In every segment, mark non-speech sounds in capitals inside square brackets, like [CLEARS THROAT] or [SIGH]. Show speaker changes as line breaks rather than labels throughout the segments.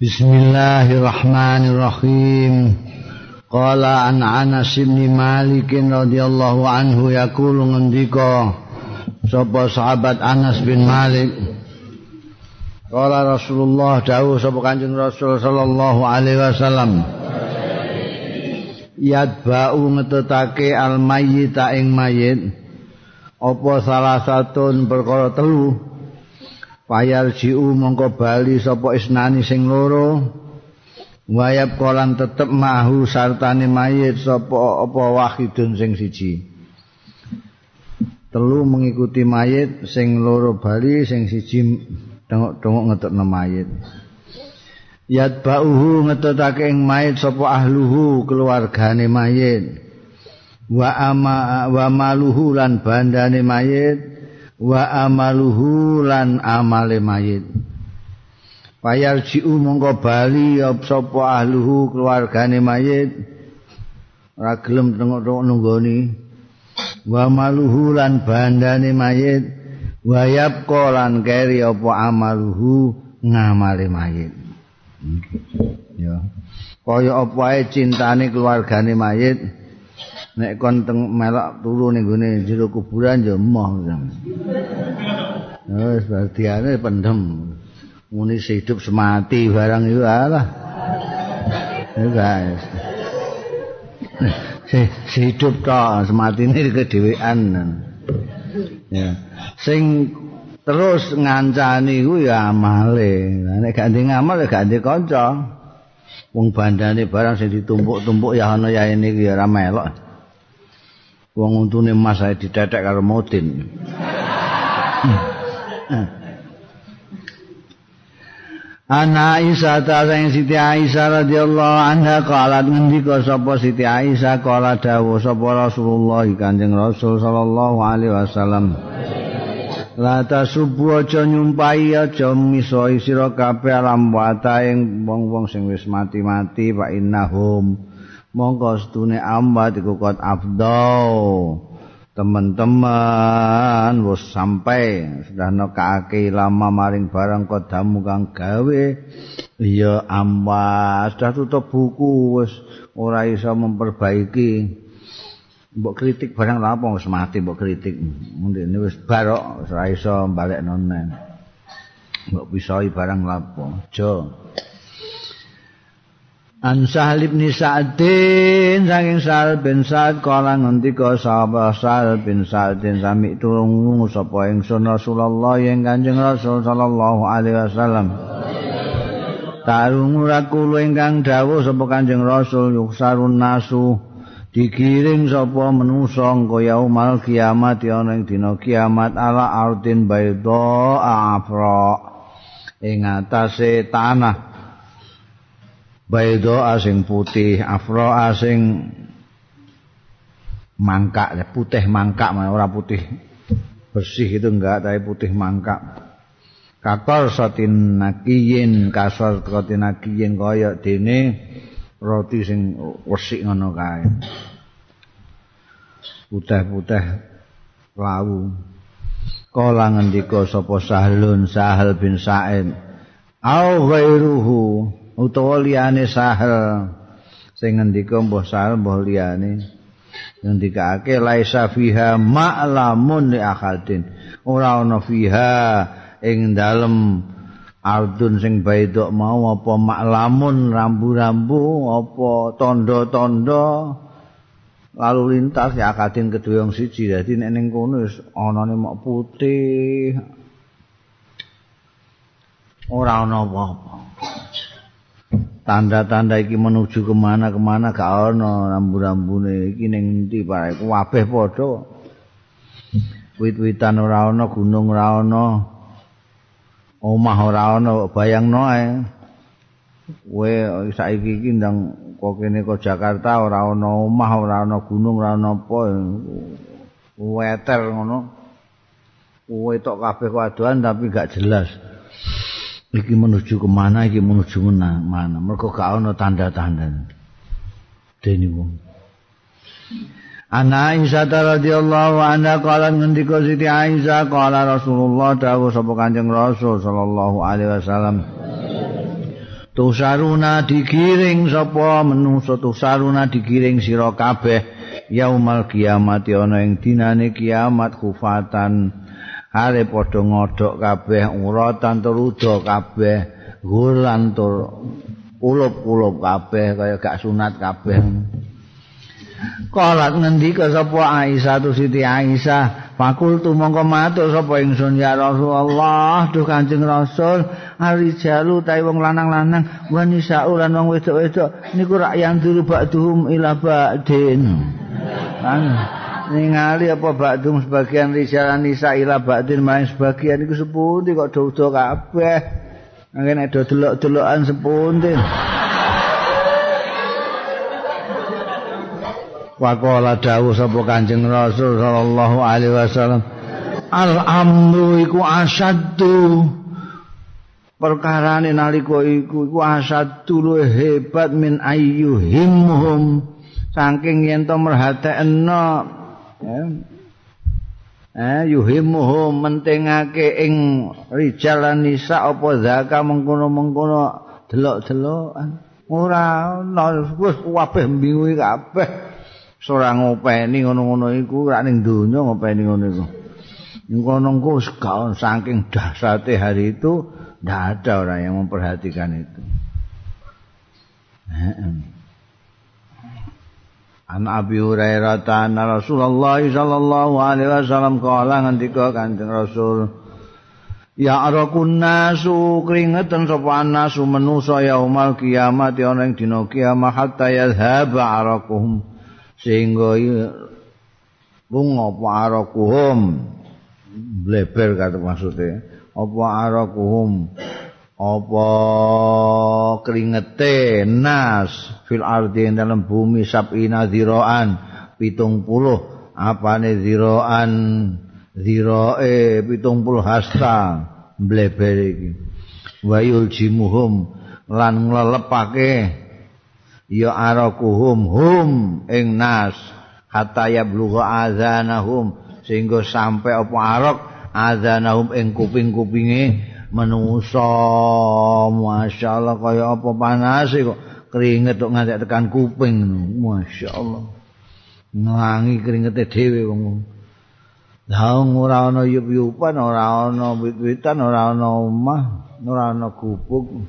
Bismillahirrahmanirrahim. Qala an Anas bin Malik radhiyallahu anhu yaqulu ngendika sapa sahabat Anas bin Malik? Qala Rasulullah dawuh sapa Kanjeng Rasul sallallahu alaihi wasallam. Yadba'u ngetetake al mayyita ing mayit. Apa salah satun perkara telu Payal jiu mongko bali sapa isnani sing loro? Wayap kolan tetep mahu sartane mayit sapa apa wahidun sing siji? Telu mengikuti mayit sing loro bali sing siji dongok-dongok ngetukno mayit. Yat ba'uhu ngetutake ing mayit sapa ahluhu keluargane mayit. Wa ama wa maluhu lan bandane mayit wa amaluhu lan amale mayit. Payar jiu mongko bali sapa ahluhu keluargane mayit. Ora gelem tengok-tengok nunggoni. Wa maluhu lan bandane mayit. Wa yapqa lan keri apa amaluhu ngamale mayit. Ya. Kaya apa ae cintane keluargane mayit nek kon teng melok turu ning gone jero kuburan ya emoh wis berdiane pendem. Muni hidup semati barang itu alah. Guys. Si hidup to semati ini ya. Sing terus ngancani ku ya amale. Nek gak ndek ngamal gak ndek kanca. Wong bandane barang sing ditumpuk-tumpuk ya ana ya ini ya ora melok wong untune mas saya ditetek karo modin Ana Aisyah ta sing Siti Aisyah radhiyallahu anha qalat ngendika sapa Siti Aisyah qala dawuh sapa Rasulullah Kanjeng Rasul sallallahu alaihi wasallam La tasubbu aja nyumpahi aja misoi sira kabeh alam wata ing wong-wong sing wis mati-mati fa innahum monggo setune ambat iku kot afdau teman-teman wis sampai. Sudah nekake lama maring barang kodamu kang gawe. Iya ambat sudah tutup buku wis ora iso memperbaiki. Mbok kritik barang lapo wis mati mbok kritik. Mundine wis barok ora iso balik nonen. Mbok pisoi barang lapo aja An Sahal bin Sa'din saking Sahal bin Sa'd kala ngendika sapa Sahal bin Sa'din sami tulung sapa ingsun Rasulullah ing Kanjeng Rasul sallallahu alaihi wasallam. Tarung ora kula ingkang dawuh sapa Kanjeng Rasul yuksarun nasu digiring sapa manusa kaya umal kiamat ana ing dina kiamat ala ardin baydha afra ing atase tanah Baido asing putih, afro asing mangkak, putih mangkak, ora putih bersih itu enggak, tapi putih mangkak. Kakor sotin nakiyin, kasor sotin nakiyin kaya dene roti sing wesik ngono kae. Putih-putih lawu. Kala ngendika sapa Sahlun Sahal bin Sa'id. Au ghairuhu utawa liyane sahel. Sing ngendika mbah sahel mbah liyane. Ngendikake laisa fiha ma'lamun li akhadin. Ora ana fiha ing dalem ardun sing baidok mau apa maklamun rambu-rambu apa tondo-tondo lalu lintas ya akadin kedua yang siji. Dadi nek ning kono wis anane mok putih. Ora ana apa-apa tanda-tanda iki menuju kemana kemana gak ono rambu-rambune. Iki ning endi pae kabeh padha. Wit-witan ora ono gunung ora ono omah ora ono bayangno ae. Kowe saiki iki ndang kok kene kok Jakarta ora ono omah ora ono gunung ora ono apa weter ngono. Kowe tok kabeh kadoan tapi gak jelas iki menuju kemana iki menuju mana. Mergo gak ana tanda-tanda. Dene wong. Ana Aisyah radhiyallahu anha kala ngendika Siti Aisyah kala Rasulullah dawuh sapa Kanjeng Rasul sallallahu alaihi wasallam. Tusaruna digiring sapa menungso tusaruna digiring sira kabeh yaumal kiamat ana ing dinane kiamat kufatan are padha ngodhok kabeh uratan terudo kabeh gulan tur ulup-ulup kabeh kaya gak sunat kabeh Kalat ngendika sapa Aisyah tu Siti Aisyah, fakultu mongko matur sapa ingsun ya Rasulullah, duh Kanjeng Rasul, arijalu ta wong lanang-lanang, wanisa lan wong wedok-wedok niku rak yang dulu ba'dhum ila ba'din. Kan ningali apa ba'dhum sebagian rijalan nisa ila ba'din main sebagian niku sepundi kok do-do kabeh. Nggih nek do delok-delokan sepundi. Waqala dawuh sapa Kanjeng Rasul sallallahu alaihi wasallam Al amru iku asaddu perkarane nalika iku iku asaddu hebat min ayyuhimhum saking yen to merhatekno eh yuhimhum mentingake ing rijal lan nisa apa zaka mengkono-mengkono delok-delokan. Ora ana wis kabeh bingung kabeh. Ora ngopeni ngono-ngono iku rak ning donya ngopeni ngono iku. Ngono engko gak saking dahsate hari itu ndak ada orang yang memperhatikan itu. An Abi Hurairah ta'ala Rasulullah sallallahu alaihi wasallam kala ngendika Kanjeng Rasul Ya arakun nasu keringetan sapa nasu manusa yaumal kiamat ana ing dina kiamat hatta yadhhaba arakuhum sehingga lunga apa arakuhum? Bleber kata maksudnya apa arakuhum apa keringete nas fil ardi dalam bumi sabina ziroan pitung puluh. Apa nih ziroan ziroe pitung puluh hasta. Bleber iki. Wayul jimuhum lan nglelepake ya arakuhum hum ing nas. Hatta yablugha azanahum. Sehingga sampai apa arok azanahum ing kuping-kupinge menungso masyaallah kaya apa panas kok keringet kok nganti tekan kuping masyaallah. Ngangi keringete dhewe wong. Lah ora ana yup-yupan, ora ana wit-witan, ora ana omah, ora ana gubuk.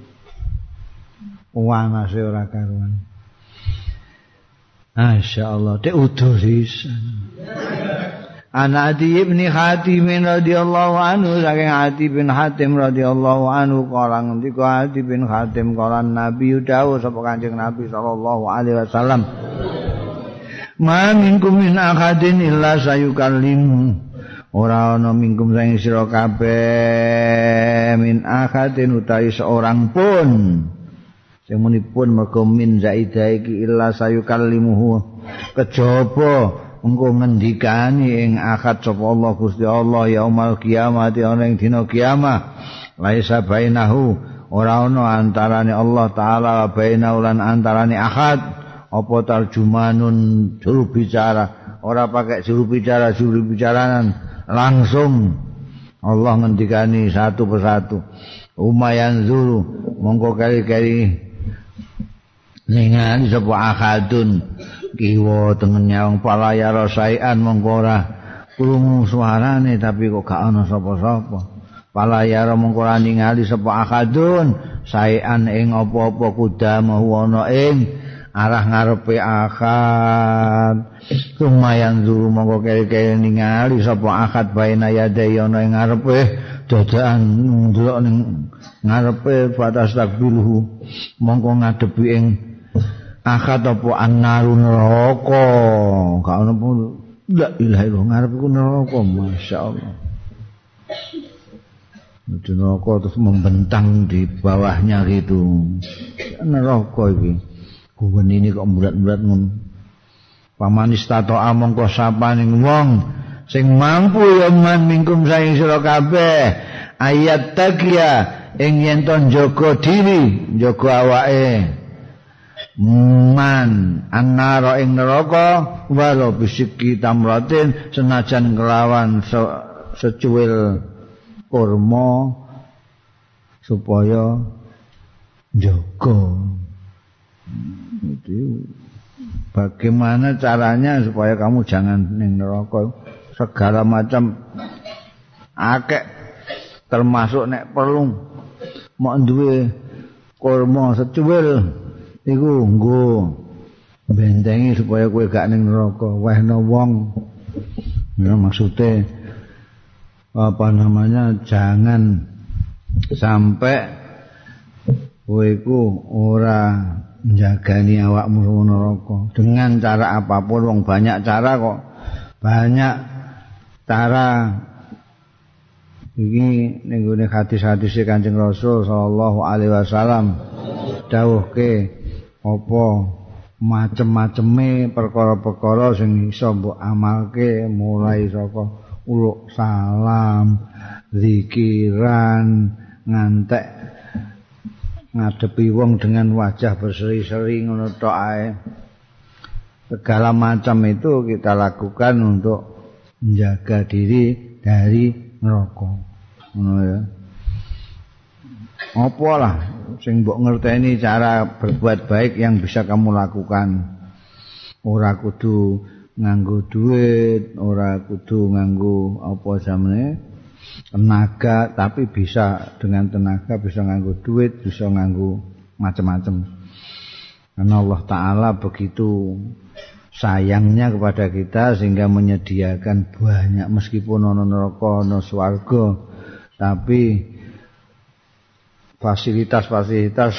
Wanase ora karuan. Masya Allah, dia Anak Adi bin Hatim radhiyallahu anhu saking Adi bin Hatim radhiyallahu anhu kalang ngendika Adi bin Hatim kalang Nabi dawuh sapa Kanjeng Nabi sallallahu alaihi wasallam Ma minkum min akadin illa sayukallimu. Ora ana minkum sing sira kabeh min akadin utawi seorang pun. Sing menipun mergo min zaida iki illa sayukallimuhu. Kejaba engko ngendikani ing akad sapa Allah Gusti Allah yaumal kiamat ana ing dina kiamat laisa bainahu ora ana antarane Allah taala bainahu lan antarane akad. Apa tarjumanun juru bicara ora pakai juru bicara juru bicaranan langsung Allah ngendikani satu persatu. Umayan zulu mongko kali-kali ningali sapa akadun kiwa tengen nyawang palaya mongko ora krungu suarane tapi kok gak ana sapa-sapa. Palaya mongko ora ningali sapa akadun saean ing apa-apa kudama ana ing arah ngarepe akad. Lumayan dulu mongko kere-kere ningali sapa akad baina yadai ana ing ngarepe dadakan ndelok ning ngarepe batas takbilhu mongko ngadepi ing akad apa annaru neraka? Gak ono pun la ilaha illallah ngarep ku neraka masyaallah. Itu neraka terus membentang di bawahnya gitu. Neraka iki. Kuwen ini kok berat-berat ngono. Pamanis tato among kok sapaning wong sing mampu ya man mingkum saing sira kabeh. Ayat takia ing yen to diri jaga awake man annara ing neraka walau bisiki tamratin senajan kelawan se secuil kurma supaya Joko. Itu bagaimana caranya supaya kamu jangan ning neraka? Segala macam akeh termasuk nek perlu. Mau duwe kurma secuil iku nggo bentengi supaya kowe gak ning neraka. Wehno wong. Ya maksude apa namanya jangan sampai kowe iku ora njagani awakmu sing neraka. Dengan cara apapun wong banyak cara kok. Banyak cara. Iki ning gone hadis-hadis Kanjeng Rasul sallallahu alaihi wasallam dawuhke apa macem-maceme perkara-perkara sing iso mbok amalke mulai saka uluk salam, zikiran, ngantek ngadepi wong dengan wajah berseri-seri ngono tok ae. Segala macam itu kita lakukan untuk menjaga diri dari neraka. Ngono ya. Apa lah sing mbok ngerteni cara berbuat baik yang bisa kamu lakukan. Ora kudu nganggo duit, ora kudu nganggo apa jamane tenaga, tapi bisa dengan tenaga bisa nganggo duit, bisa nganggo macam-macam. Karena Allah Ta'ala begitu sayangnya kepada kita sehingga menyediakan banyak meskipun ono neraka ono swarga tapi fasilitas-fasilitas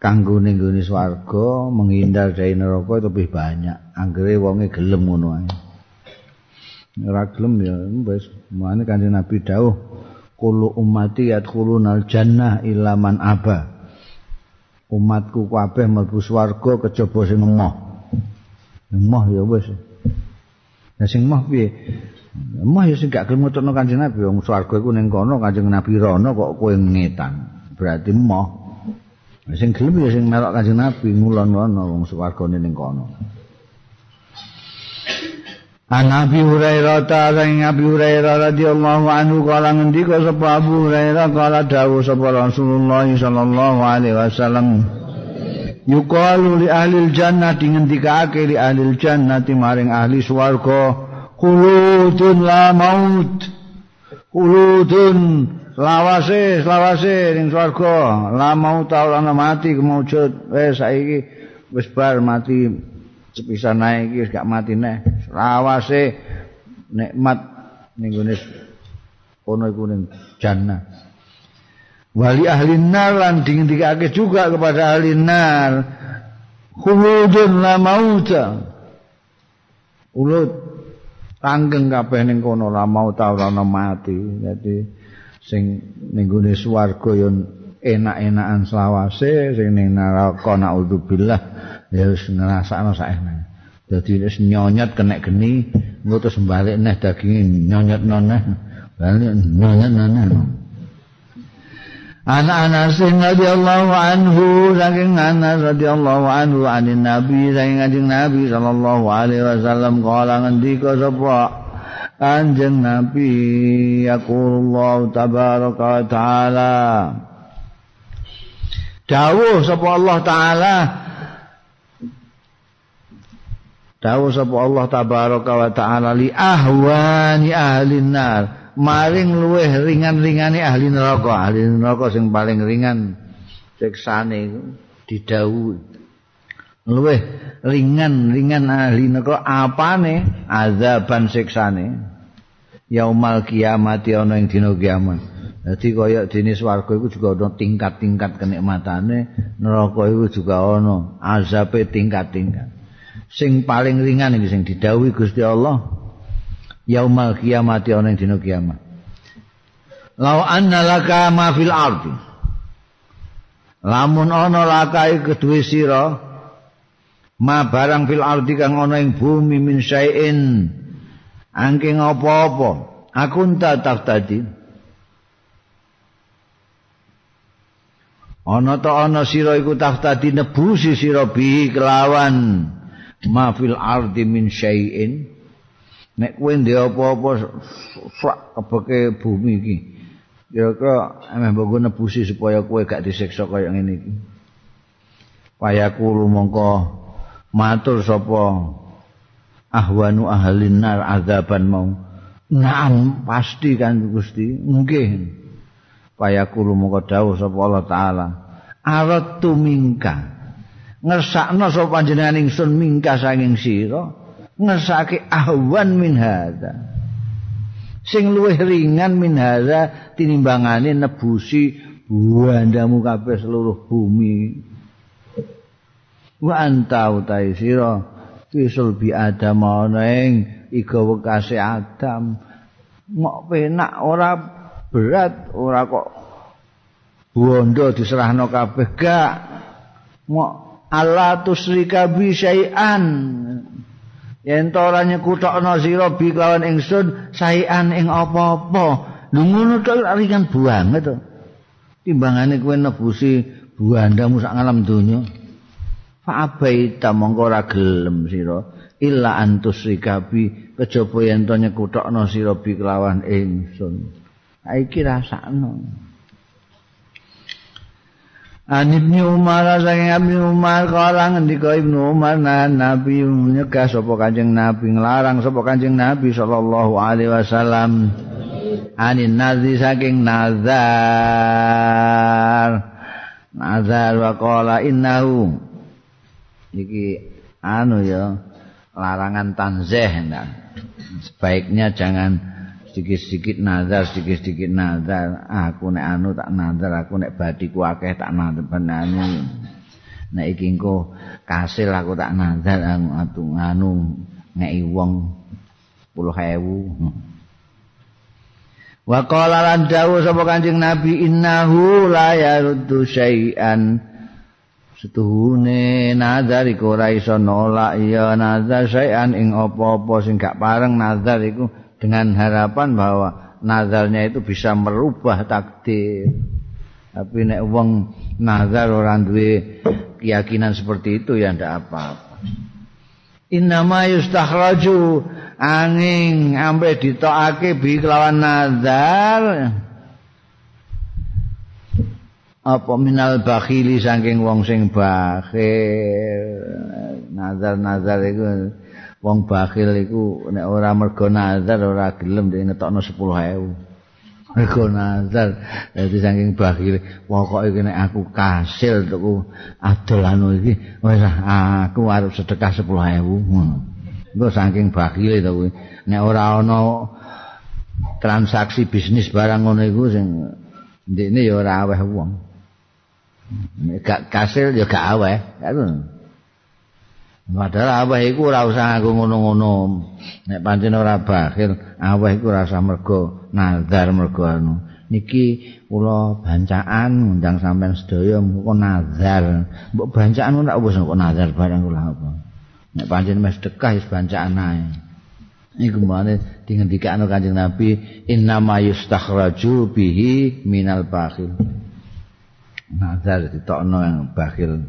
kanggo ning gone swarga menghindar dari neraka itu lebih banyak. Anggere wonge gelem ngono ae. Ora gelem ya wis mane Kanjeng Nabi dawuh kullu ummati yadkhulunal jannah illa man aba. Umatku kabeh mlebu swarga kejaba sing emoh. Emoh ya wis. Lah sing emoh piye? Emoh ya sing gak gelem ngetokno Kanjeng Nabi wong swarga iku ning kono Kanjeng Nabi rono kok kowe ngetan. Berarti moh. Sing gelem ya sing melok Kanjeng Nabi ngulon ana wong swargane ning kono. An Abi Hurairah ta sang Abi Hurairah radhiyallahu anhu kala ngendika sapa Abu Hurairah kala dawuh sapa Rasulullah sallallahu alaihi wasallam Yuqalu li ahli jannah dingendikake li ahli jannah maring ahli swarga khuludun la maut khuludun lawase lawase ning swarga. La mau ta ora mati kemujud. Wis saiki wis bar mati sepisan nae iki wis gak mati neh. Lawase nikmat ning gone ono iku ning jannah. Wali ahli nar lan dingendikake juga kepada ahli nar. Khuludun la mauta. Ulut tanggeng kabeh ning kono la mau ta ora mati. Jadi sing ning gone swarga yo enak-enakan selawase sing ning neraka naudzubillah ya wis ngrasakno saene. Dadi wis nyonyot kenek geni engko terus balik neh daginge nyonyot noneh. Balik nyonyot noneh Anak-anak sing radhiyallahu anhu saking Anas radhiyallahu anhu anin Nabi saking Kanjeng Nabi sallallahu alaihi wasallam kala ngendika sapa? Anjing Nabi Yaqulullah tabaraka ta'ala. Dawuh sapa Allah Ta'ala. Dawuh sapa Allah tabaraka wa ta'ala Li ahwani ahli nar Maring luweh ringan-ringani ahli neraka. Ahli neraka sing paling ringan Siksane didawuh luweh ringan-ringan ahli neraka apane? Azaban siksane. Yaumal kiamat ana ing dina kiamat. Dadi kaya dene swarga iku juga ana tingkat-tingkat kenikmatane. Neraka iku juga ana azabe tingkat-tingkat. Sing paling ringan iki sing didhawuhi Gusti Allah yaumal kiamat ana ing dina kiamat. Lau anna laka ma fil ardi. Lamun ana lakai kedue sira ma barang fil ardi kang ana ing bumi min syai'in. Angking apa-apa. Aku entah tak tadi ana ta ana sira iku tak tadi nebusi sira bi kelawan ma fil ardi min syai'in nek kowe ndek apa-apa sak kebeke bumi iki kira-kira emeh mbok nebusi supaya kowe gak disiksa kaya ngene iki. Payaku mongko matur sapa ahwanu ahlin nar azaban mau. Naam pasti kan Gusti nggih. Payaku mongko dawuh sapa Allah taala aratu mingka ngersakno sapa panjenengan ingsun mingka saking sira ngersake ahwan min hadza. Sing luwih ringan min hadza tinimbangane nebusi buandamu kabeh seluruh bumi. Wa anta utai sira fisul bi adam ana ing iga wekase adam. Mok penak ora berat ora kok bondo diserahno kabeh gak. Mok Allah tusrika bi syai'an yen to ora nyekutokno sira bi kelawan ingsun saian ing apa-apa. Lho ngono to ringan banget to. Timbangane kowe nebusi buandamu sak ngalam donya. Fa abaita mongko ora gelem sira. Illa antus rikabi kejaba yen to nyekutokno sira bi kelawan ingsun. Iki rasakno An Ibnu Umar saking Ibnu Umar kala ngendika Ibnu Umar nah Nabi nyegah sapa Kanjeng Nabi nglarang sapa Kanjeng Nabi sallallahu alaihi wasallam. Anin nazi saking nazar. Nazar wa qala innahu. Iki anu ya larangan tanzih nah. sebaiknya jangan sedikit-sedikit nazar, sedikit-sedikit nazar. Aku nek anu tak nazar, aku nek badiku akeh tak nazar anu. Nek iki engko kasil aku tak nazar anu anu ngeki wong 10.000. Wa qala lan dawuh sapa Kanjeng Nabi innahu la yaruddu syai'an setuhune nazar iku ora iso nolak ya nazar syai'an ing apa-apa sing gak pareng nazar iku dengan harapan bahwa nazarnya itu bisa merubah takdir. Tapi nek wong nazar orang duwe keyakinan seperti itu ya ndak apa-apa. Innama yustakhraju angin ampe ditokake bi kelawan nazar apa minal bakhili saking wong sing bakhil nazar-nazar itu wong bakhil iku nek ora mergo nazar ora gelem dhewe ngetokno 10000 mergo nazar. Dadi saking bakhil pokoke nek aku kasil tuku adol anu iki wis aku arep sedekah 10000 ngono saking bakhil to kuwi. Nek ora ana transaksi bisnis barang ngono iku sing ndekne ya ora aweh wong. Nek kasil ya gak aweh Padahal aweh iku ora usah nganggo ngono-ngono. Nek pancen ora bakhil, aweh iku ora usah mergo nazar mergo anu. Niki kula bancaan ngundang sampean sedaya muga nazar. Mbok bancaan ora wis kok nazar barang kula apa. Nek pancen mes dekah wis bancaan ae. Iku mane dingendikane Kanjeng Nabi, "Inna yustakhraju bihi minal bakhil." Nazar ditokno yang bakhil.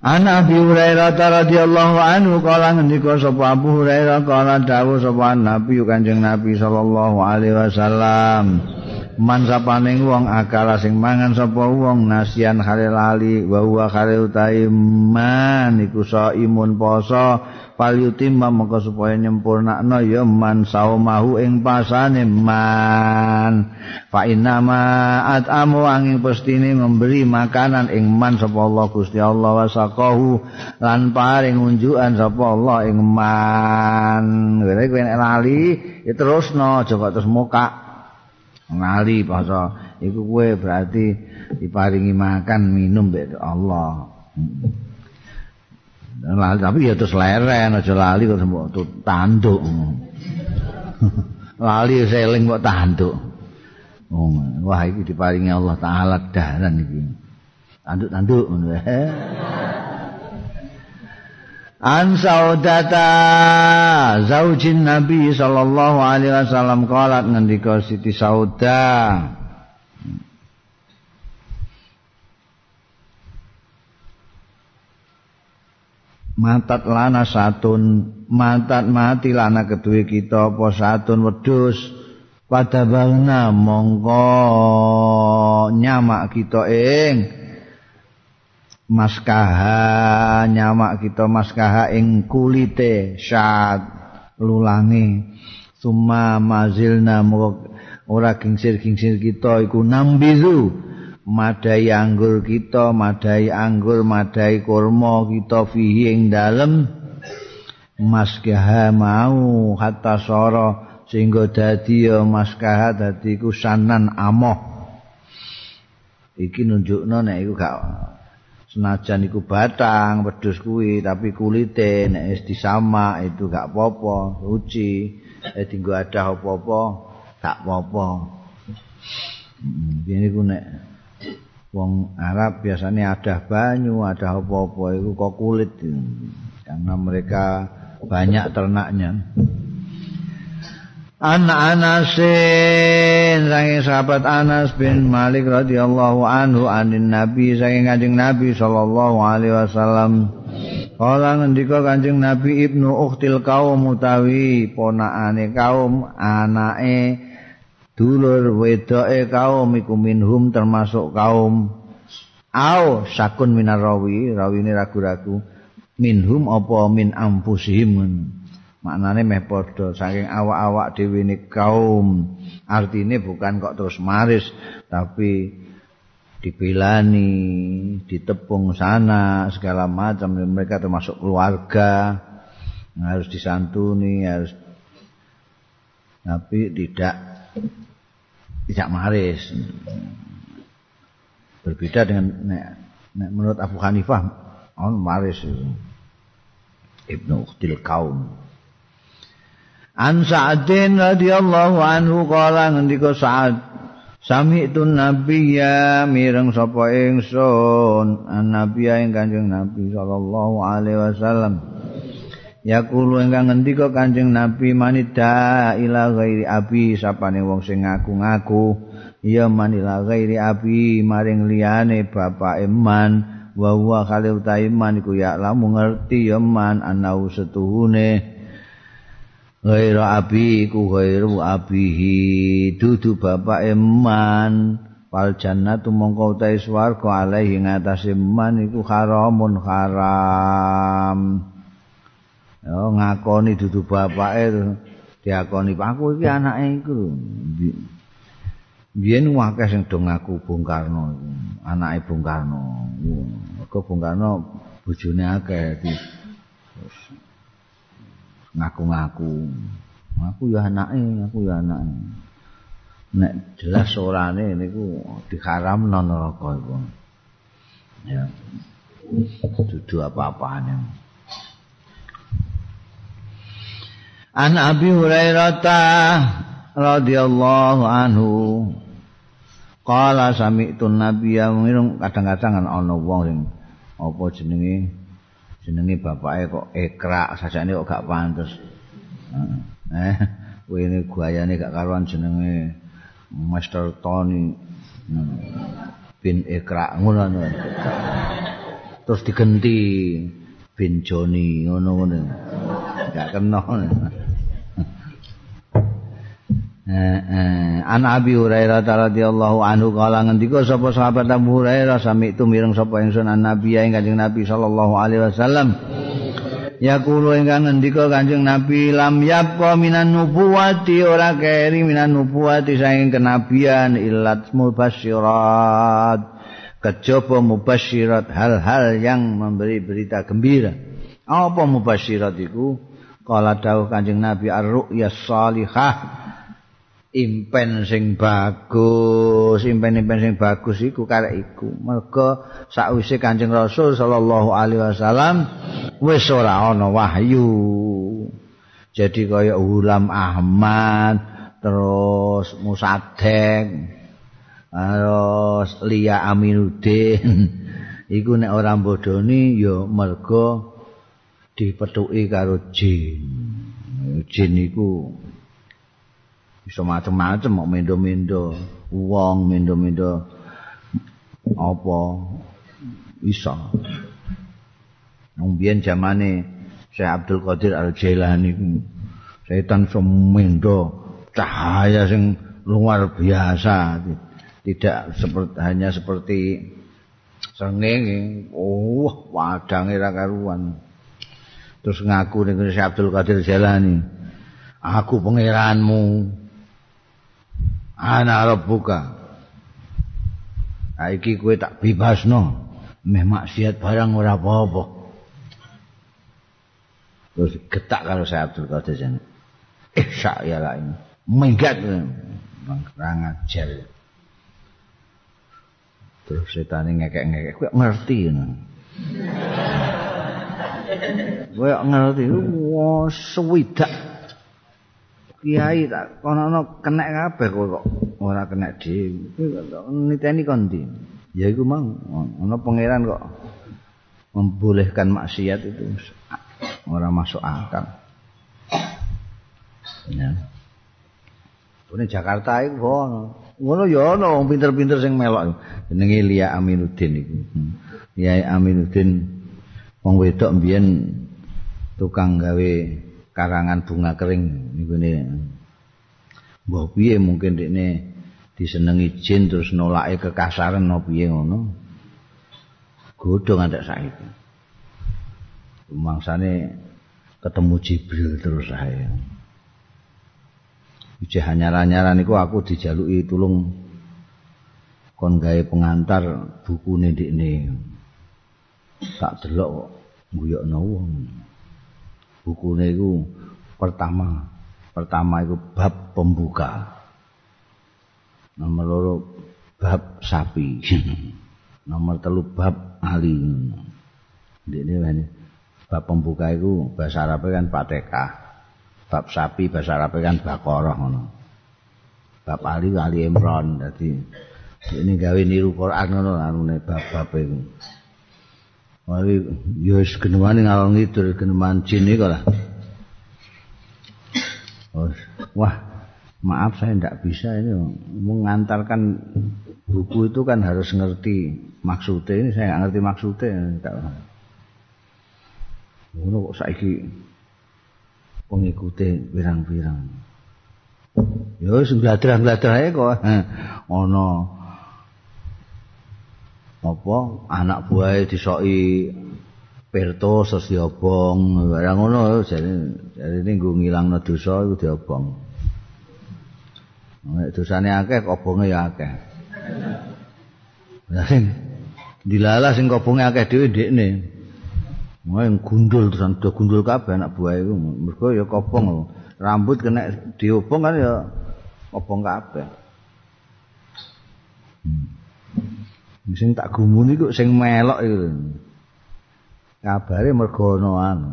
An Abi Hurairah radhiyallahu anhu kala ngendika sapa Abu Hurairah kala dawuh sapa Nabi Kanjeng Nabi sallallahu alaihi wasallam man sapaning wong akala sing mangan sapa wong nasian khalil ali wa huwa khalil taiman iku imun poso palyutimma maka supaya nyempurnakno ya man saumahu ing pasane man. Fa inna ma atamu angin pestine memberi makanan ing man sapa Allah Gusti Allah wasaqahu lan paring unjukan sapa Allah ing man. Kowe lali ya terusno aja kok terus muka ngali basa iku kowe berarti diparingi makan minum mbek Allah. Lali tapi ya terus leren aja lali kok mbok tanduk. Lali seling mbok tanduk. Oh, wah iki diparingi Allah taala daran iki. Tanduk-tanduk An saudata zaujin Nabi sallallahu alaihi wasallam qalat ngendika Siti Saudah matat lana satun. Matat mati lana kedue kita apa satun wedus pada bangna mongko nyamak kita ing maskaha nyamak kita maskaha ing kulite syat lulangi summa mazilna ora gingsir-gingsir kita iku nambizu. Madai anggur kita madai anggur madai kurma kita fihi ing dalem. Maskaha mau hatta soro sehingga dadi ya maskaha dadi ku sanan amoh. Iki nunjukno nek iku gak senajan iku batang wedhus kuwi tapi kulite nek wis disama itu gak apa-apa suci. Eh tinggo ada apa-apa gak apa-apa. Ini ku nek wong Arab biasanya ada banyu ada apa-apa itu kok kulit. Karena mereka banyak ternaknya. Anak Anasin saking sahabat Anas bin Malik radhiyallahu anhu anin Nabi saking Kanjeng Nabi sallallahu alaihi wasallam. Kala ngendika Kanjeng Nabi Ibnu Ukhtil kaum utawi ponakane kaum anake dulur wedoke kaum iku minhum termasuk kaum. Au sakun minar rawi rawine ragu-ragu. Minhum apa min ampusihim maknane meh padha saking awak-awak dhewe ne kaum artine bukan kok terus maris tapi dibelani ditepung sana segala macam mereka termasuk keluarga harus disantuni harus tapi tidak tidak maris berbeda dengan nek, nek menurut Abu Hanifah on maris itu. Ibnu Ukhtil Kaum. An Sa'adin radhiyallahu anhu kala ngendika Sa'ad Sami itu Nabi ya mireng sapa ingsun? An Nabi ing Kanjeng Nabi sallallahu alaihi wasallam. Ya kulo ingkang ngendika Kanjeng Nabi manida ila ghairi abi sapane wong sing ngaku-ngaku ya manila ghairi abi maring liyane bapak iman wa huwa khalil taiman iku ya lamu ngerti ya man anau setuhune ghaira abi iku ghairu abihi. Dudu bapak eman wal jannatu mongko utahe swarga alaihi ngatasé man iku haramun haram. Yo ngakoni dudu bapake diakoni. Aku iki anake iku biyen akeh sing do ngaku Bung Karno anake Bung Karno. Kok Bung Karno bojone akeh ngaku-ngaku. Aku ya anake aku ya anake. Nek jelas orane niku diharam non neraka iku. Ya. Dudu apa-apane. An Abi Hurairah radhiyallahu anhu. Kala sami itu nabi yang kadang-kadang ana wong sing apa jenenge jenenge bapake kok ekrak sajane kok gak pantes. Eh, kowe ini guayane gak karuan jenenge Master Tony bin ekrak ngono Terus diganti bin Joni ngono-ngono. Gak kena. An Abi Hurairah radhiyallahu anhu kala ngendika sapa sahabat Abu Hurairah sami itu mireng sapa ingsun an Nabi ing Kanjeng Nabi sallallahu alaihi wasallam. Ya kulo ingkang ngendika Kanjeng Nabi lam yapqa minan nubuwati ora keri minan nubuwati saking kenabian illat mubasyirat. Kejaba mubasyirat hal-hal yang memberi berita gembira. Apa mubasyirat iku? Kala dawuh Kanjeng Nabi ar-ru'ya salihah impen sing bagus, impen-impen sing bagus iku karek iku. Mergo sakwise Kanjeng Rasul sallallahu alaihi wasallam wis ora ana wahyu. Jadi kaya Ulam Ahmad, terus Musadek, terus Lia Aminuddin. [LAUGHS] iku nek ora bodoni ya mergo dipethuki karo jin. Jin iku bisa macam-macam mau mendo-mendo uang mendo-mendo apa. Bisa. Mungkin zamane Syekh Abdul Qadir Al Jailani setan semendo cahaya sing luar biasa. Tidak seperti hanya seperti srengenge. Oh wadange ra karuan. Terus ngaku ning Syekh Abdul Qadir Jalani aku pangeranmu ana rabbuka. Iki kowe tak bebasno meh maksiat barang ora apa-apa. Terus getak kalau saya Abdul Qadir Jalani eh syak ya lah ini. Minggat rangat jel. Terus setan ngekek-ngekek. Kowe ngerti ngono kowe ngerti. Wah swidak kiai tak kono kena kabeh kok ora kena dhewe. Niteni kon ndi? Ya iku mang ana pangeran kok membolehkan maksiat itu ora masuk akal. Ya. Ini Jakarta itu ono. ngono ya wong pinter-pinter sing melok. Jenenge Lia Aminuddin iku. Lia Aminuddin wong wedok mbiyen tukang gawe karangan bunga kering niku ne mbah piye mungkin dekne disenengi jin terus nolake kekasaran no piye ngono godhong antek saiki mangsane ketemu Jibril terus saya Ijih hanyar-hanyaran niku aku dijaluki tulung kon gawe pengantar buku ndekne. Tak delok kok guyokno wong. Bukune iku pertama, pertama iku bab pembuka. Nomor loro bab sapi. [LAUGHS] Nomor telu bab ali. Ndekne bab pembuka iku bahasa Arab kan Fatihah. bab sapi bahasa Arab kan Baqarah ngono. Bab Ali Ali Imran dadi ini gawe niru Quran ngono anune bab-bab iku. Mari yo wis genemane ngalor ngidul geneman jin iku lah. wah, maaf saya tidak bisa ini mengantarkan buku itu kan harus ngerti maksudnya ini saya nggak ngerti maksudnya. Ngono kok saiki pengikute pirang-pirang. Ya wis gladrah-gladrah kok ana apa anak buahe disoki Perto sos diobong barang ngono jane jane nggo ngilangno dosa iku diobong. Nek dosane akeh obonge ya akeh. Lah sing dilalah sing obonge akeh dhewe ndekne. Wong gundul terus do gundul kabeh anak buah iku. Mergo ya kopong rambut kena diobong kan ya kopong kabeh. Hmm. Sing tak gumun iku sing melok iku. Kabare mergo ana anu.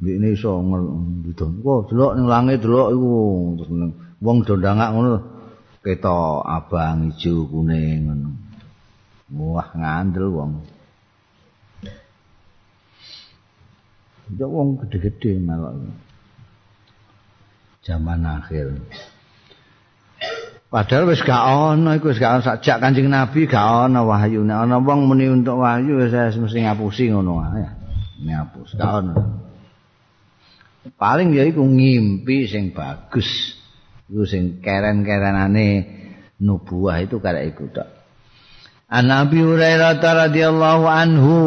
Mbikne iso ngidon. Kok delok ning langit delok iku terus wong do ndangak ngono ketok abang ijo kuning ngono. Wah ngandel wong. Ya wong gede-gede malah. Zaman akhir. Padahal wis gak ono iku wis gak ono sajak Kanjeng Nabi gak ono wahyu. Nek ana wong muni untuk wahyu wis mesti ngapusi ngono ae. Ngapus gak ono. Paling ya iku ngimpi sing bagus. Iku sing keren-kerenane nubuah itu karek iku tok. An Nabi Hurairah radhiyallahu anhu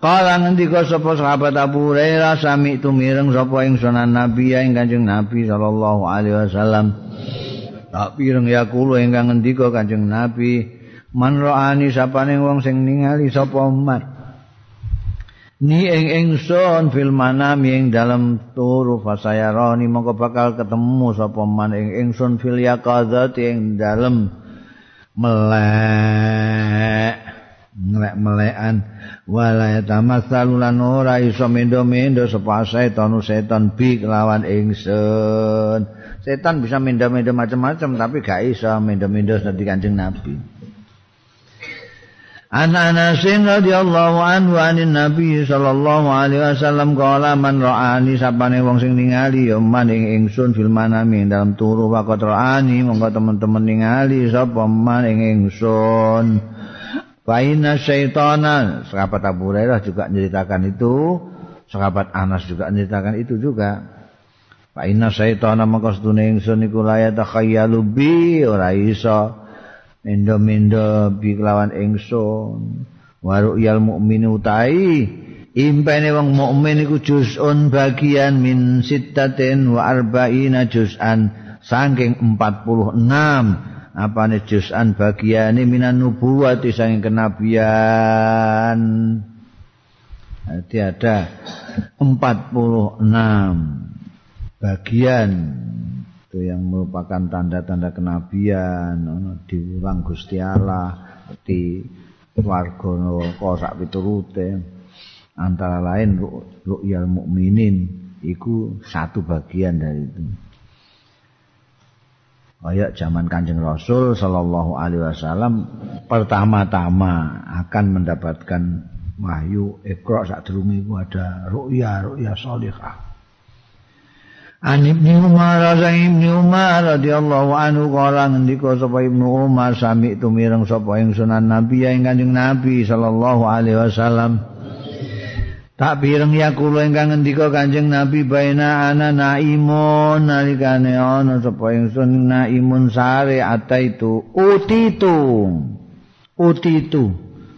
Kala ngendika sapa sahabat Abu Hurairah sami tumireng sapa ing sunan Nabi ing Kanjeng Nabi sallallahu alaihi wasallam. Tak pireng ya kula ingkang ngendika Kanjeng Nabi, man roani sapane wong sing ningali sapa man. Ni ing ingsun fil manami ing dalem turu fasayarani mongko bakal ketemu sapa man ing ingsun fil yaqadzati ing dalem melek. Ngelek-melekan. Wala tamassalu lan ora iso mendo-mendo sapa setan setan bi lawan ingsun. Setan bisa mendo-mendo macam-macam tapi gak iso mendo-mendo dadi kanjeng nabi. Ana Anasin radhiyallahu anhu anin Nabi sallallahu alaihi wasallam qala man ra'ani sapane wong sing ningali ya man ing ingsun fil manami dalam turu waqt ra'ani monggo teman-teman ningali sapa man ing ingsun Faina syaitana. Sahabat Abu Hurairah juga menceritakan itu. Sahabat Anas juga menceritakan itu juga. Fa inna syaitana maka sedune ingsun iku layat khayyalu bi ora iso mendo-mendo bi kelawan ingsun. Waru yal utai impene wong mukmin iku juz'un bagian min sittatin wa arba'ina juz'an saking 46 apane juz'an bagiane minan nubuwati saking kenabian. Jadi ada 46 bagian itu yang merupakan tanda-tanda kenabian. Diulang Gusti Allah di warga neraka sak piturute. Antara lain ru'yal mukminin itu satu bagian dari itu kayak zaman Kanjeng Rasul sallallahu alaihi wasallam pertama-tama akan mendapatkan wahyu Iqra sak durunge ada ru'ya ru'ya shalihah An Ibnu Umar Ibnu Umar radhiyallahu anhu kala ngendika sapa Ibnu Umar sami tumireng sapa ing sunan Nabi ing Kanjeng Nabi sallallahu alaihi wasallam Tak pireng ya kula ingkang ngendika Kanjeng Nabi baina ana naimun. Nalikane ana sapa ingsun naimun sare ataitu. Utitu. Utitu.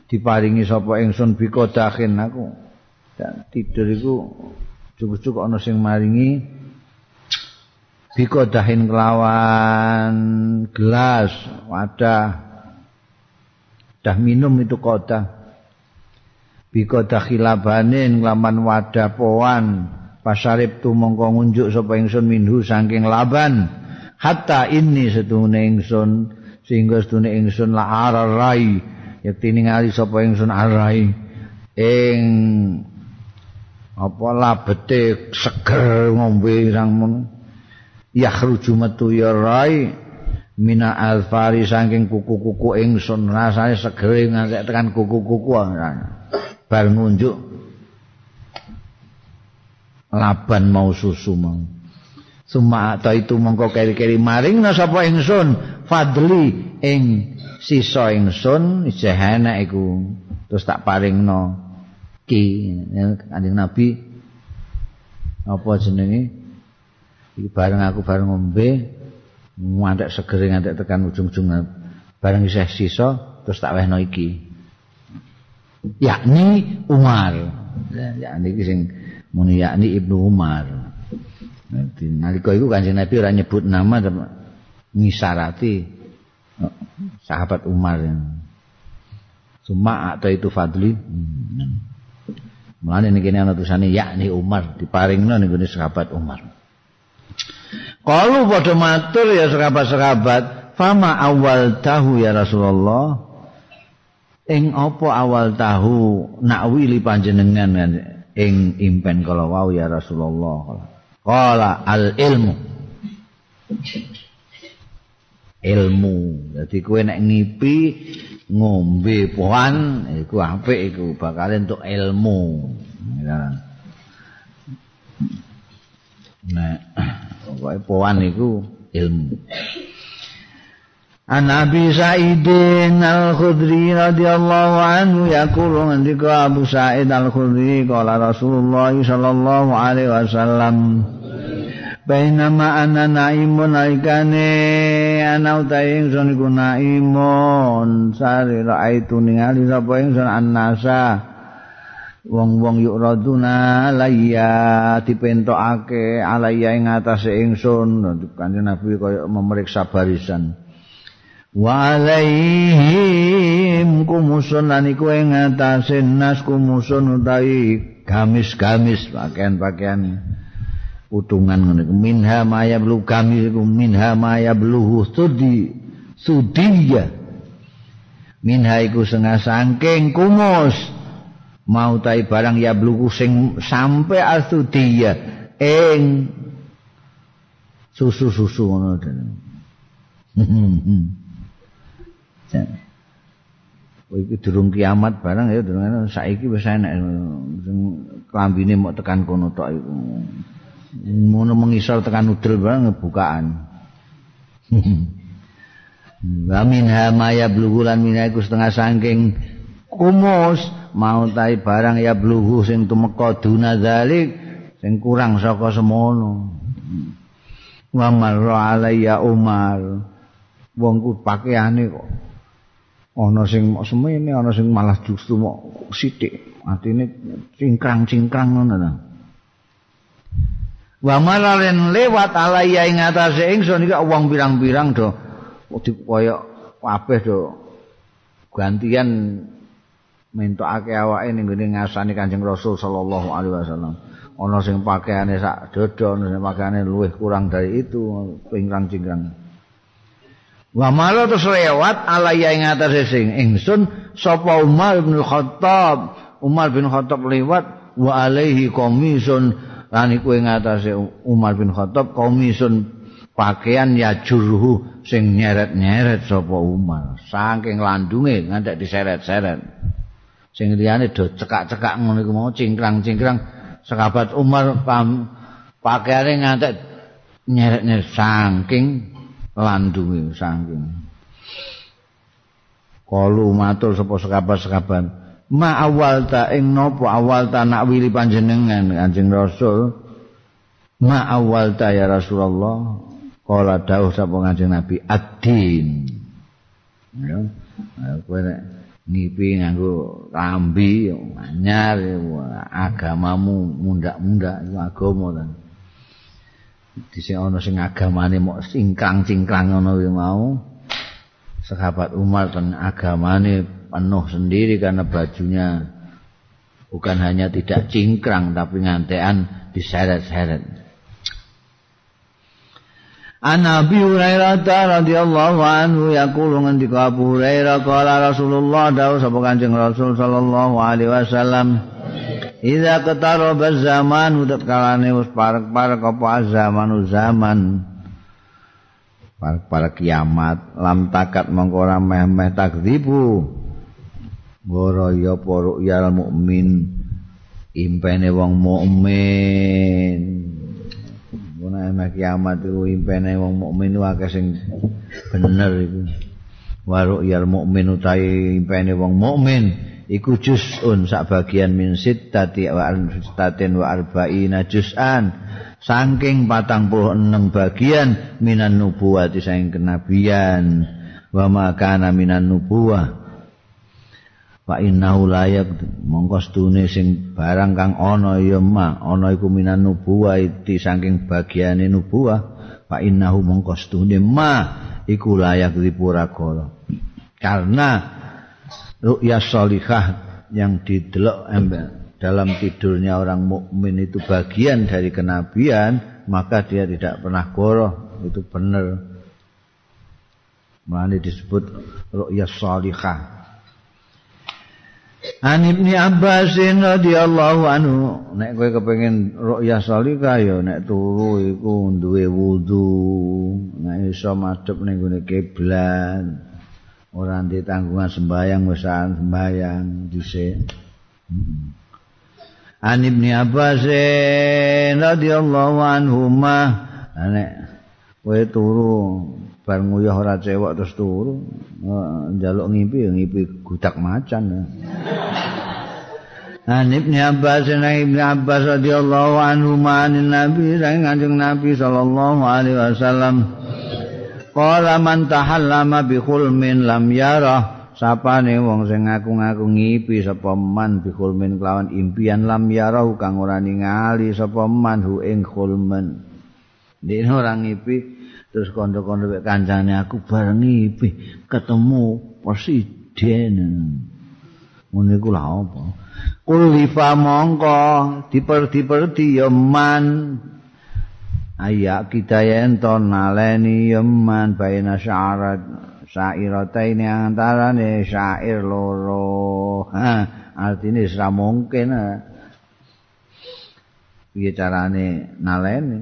Diparingi sapa ingsun bikodahin aku. Dan tidur iku cukup-cukup ana sing maringi bikodahin kelawan gelas wadah. Dah minum itu kota bikodahi labanin kelawan wadah poan. Pasarip tu mongko ngunjuk sapa ingsun minhu saking laban. Hatta ini setune ingsun sehingga setune ingsun la ararai. Yakti ningali sapa ingsun arai. Ing apa labete seger ngombe sang yakhruju metu ya rai mina alfari saking kuku-kuku ingsun. Rasane segere ngantek tekan kuku-kuku bar ngunjuk. Laban mau susu mau. Suma ta itu mongko keri-keri maring na sapa ingsun? Fadli ing sisa ingsun jahana iku. Terus tak paringno. Ki kanjeng nabi. Apa jenenge? Iki bareng aku bareng ngombe ngantek seger ngantek tekan ujung-ujung bareng isih sisa terus tak wehno iki yakni Umar yakni iki sing muni yakni Ibnu Umar nalika iku Kanjeng Nabi ora nyebut nama ngisarati oh, sahabat Umar Cuma atau itu Fadli. Mulane niki ana tulisane yakni Umar diparingno ning sahabat Umar Kalau pada matur ya serabat-serabat, fama awal tahu ya Rasulullah. Ing apa awal tahu nak wili panjenengan ing impen kalau wau ya Rasulullah. Kala al ilmu. Ilmu. Jadi kue nek ngipi ngombe pohan iku apik iku bakal entuk ilmu. Nah, pokoke poan iku ilmu. An Abi Sa'idin Al-Khudri radhiyallahu anhu yaqulu ngendika Abu Sa'id Al-Khudri qala Rasulullah sallallahu alaihi wasallam Bainama ana naimun aikane ana utahe ingsun iku naimun sare raaitu ningali sapa ingsun annasa wong-wong yuk raduna alayya dipentokake alayya ing atase ingsun. Kanjeng nabi kaya memeriksa barisan wa alaihim kumusun lan iku ing atase nas kumusun utawi gamis-gamis pakaian-pakaian. Utungan ngene minha maya blu gamis iku minha maya blu sudi sudiya minha iku sengah sangking kumus. Mau tai barang ya bluku sing sampe astudiya ing susu-susu ngono [LAUGHS] den. Oh iki durung kiamat barang ya durung saiki wis enak sing klambine mok tekan kono tok iku. Ngono mengisor tekan udel barang bukaan. [LAUGHS] Wa min ha ma ya blugulan minaiku setengah saking kumus mau tai barang ya bluhu sing tumeka duna zalik sing kurang saka semono wa marra alayya umar wong ku pakaiane kok ana sing mok semene ana sing malah justru mok sithik atine cingkrang-cingkrang ngono ta wa maralen lewat alayya ing atase ingsun iki wong pirang-pirang do koyo kabeh do gantian mentokake awake ning ngene ngasani Kanjeng Rasul sallallahu alaihi wasallam. Ana sing pakaiane sak dodo, ana sing pakaiane luwih kurang dari itu, pingkrang-cingkrang. Wa mala terus lewat alaya ing atase sing ingsun sapa Umar bin Khattab. Umar bin Khattab lewat wa alaihi komisun lan iku ing Umar bin Khattab komisun pakaian ya jurhu sing nyeret-nyeret sapa Umar. Saking landunge ngantek diseret-seret. sing liyane do cekak-cekak ngono iku mau cingkrang-cingkrang. Sahabat Umar pam pakaiane ngantek nyeret-nyeret. Saking landunge saking. Kalu matur sapa sekabat-sekabat ma awal ta ing napa awal ta nak wili panjenengan Kanjeng Rasul? Ma awal ta ya Rasulullah? Kala dawuh sapa Kanjeng Nabi? Ad-din. Ya kowe ngipi nganggo rambi anyar agamamu mundak-mundak iku agama ta dhisik ana sing agamane mok cingkrang-cingkrang ngono kuwi mau. Sahabat Umar ten agamane penuh sendiri karena bajunya bukan hanya tidak cingkrang tapi ngantean diseret-seret. An Nabi Hurairah radhiyallahu anhu yaqulu ngendika Abu Hurairah qala Rasulullah dawuh sapa Kanjeng Rasul sallallahu alaihi wasallam Iza ketaraba zaman udat kalane wis parek-parek apa zaman zaman parek-parek kiamat lam takat mongko ora meh-meh takdzibu. Goro ya yal mukmin impene wong mukmin ana ana kiamat iku impene wong mukmin akeh sing bener iku. Waruk yal mukmin utahe impene wong mukmin iku juz'un sak bagian min sittati wa al-sittatin wa arba'ina juz'an. Saking 46 bagian minan nubuwati saking kenabian. Wa makana minan nubuwah. Fa innahu layak mongko stune sing barang kang ana ya ma ana iku minan nubuwah iki saking bagiane nubuwah. Fa innahu mongko stune ma iku layak dipura-kala karena ru'ya sholihah yang didelok dalam tidurnya orang mukmin itu bagian dari kenabian maka dia tidak pernah goroh. Itu benar. Mana disebut ru'ya sholihah An Ibnu Abbas radhiyallahu anhu nek kowe kepengin ru'yah salika ya nek turu iku duwe wudu. Nek iso madhep ning gone kiblat ora ndek tanggungan sembayang wis sembayang dhisik. An Ibnu Abbas radhiyallahu anhu ma nek kowe turu bar nguyah ora cewek terus turu njaluk ngimpi ya ngimpi gudak macan. An Ibnu Abbas dan Ibnu Abbas radhiyallahu anhu ma'anin Nabi dan kanjeng Nabi sallallahu alaihi wasallam Qala man tahallama bi khulmin lam yarah. Sapane wong sing ngaku-ngaku ngipi sapa man bi khulmin kelawan impian lam yarah kang ora ningali sapa man hu ing khulmen. Dene ora ngipi terus kondo-kondo wek kancane aku bareng iki ketemu presiden. Ngono iku lha apa? Kulifa mongko diper-diperdi ya man ayak kita ento naleni ya man baina syarat syairata ini syair loro. Ha artinya serah mungkin bicarane naleni?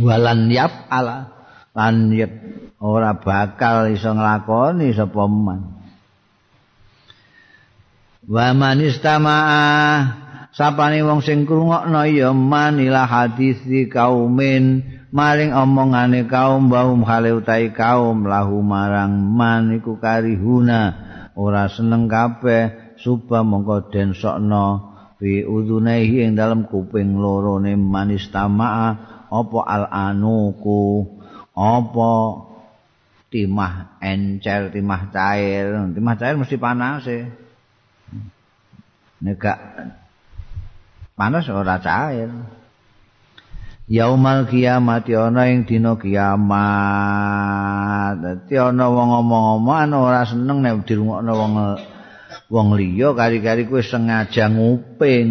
Walan yap ala lan yep ora bakal iso nglakoni sapa man. Wa manistama'a sapane wong sing krungokno ya man ila hadis kaumin. Maring omongane kaum baum hale utahe kaum lahu marang man iku karihuna. Ora seneng kabeh suba mongko den sokno fi udunaihi ing dalam kuping loro ne manis tamaa apa al anuku? Apa timah encer timah cair? Timah cair mesti panas e. Nek panas ora cair. Yaumal kiamat ana ing dina kiamat. Dadi ana wong ngomong-ngomong ora seneng nek dirungokno wong wong liya. Kari-kari kowe sengaja nguping.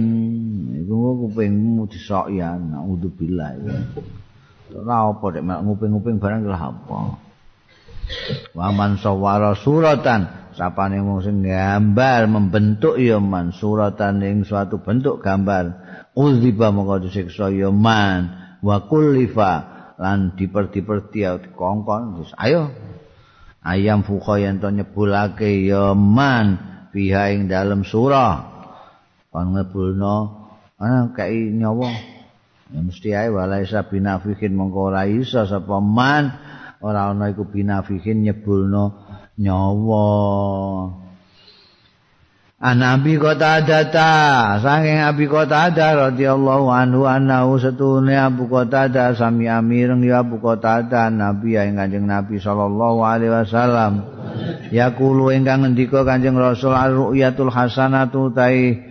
Iku kupingmu disoki ya naudzubillah. Ora apa nek nguping-nguping barang lha apa. Waman sawara suratan sapane wong sing gambar membentuk ya man. Suratan ing suatu bentuk gambar. Uziba mongko disiksa ya man. Wa kullifa. Lan diperti-perti kongkon terus ayo. Ayam fuka yen to nyebulake ya man. Fiha ing dalem surah. Kon ngebulno ana kai nyawa? Ya mesti ae walaisa binafikin mongko ora iso sapa man ora ana iku binafihin nyebulno nyawa. Anabi kota data saking abi kota ada radhiyallahu anhu anahu setune abu kota ada sami amireng ya abu kota ada nabi yang kanjeng nabi sallallahu alaihi wasallam. Ya kulu ingkang ngendika kanjeng rasul ar-ru'yatul hasanatu tai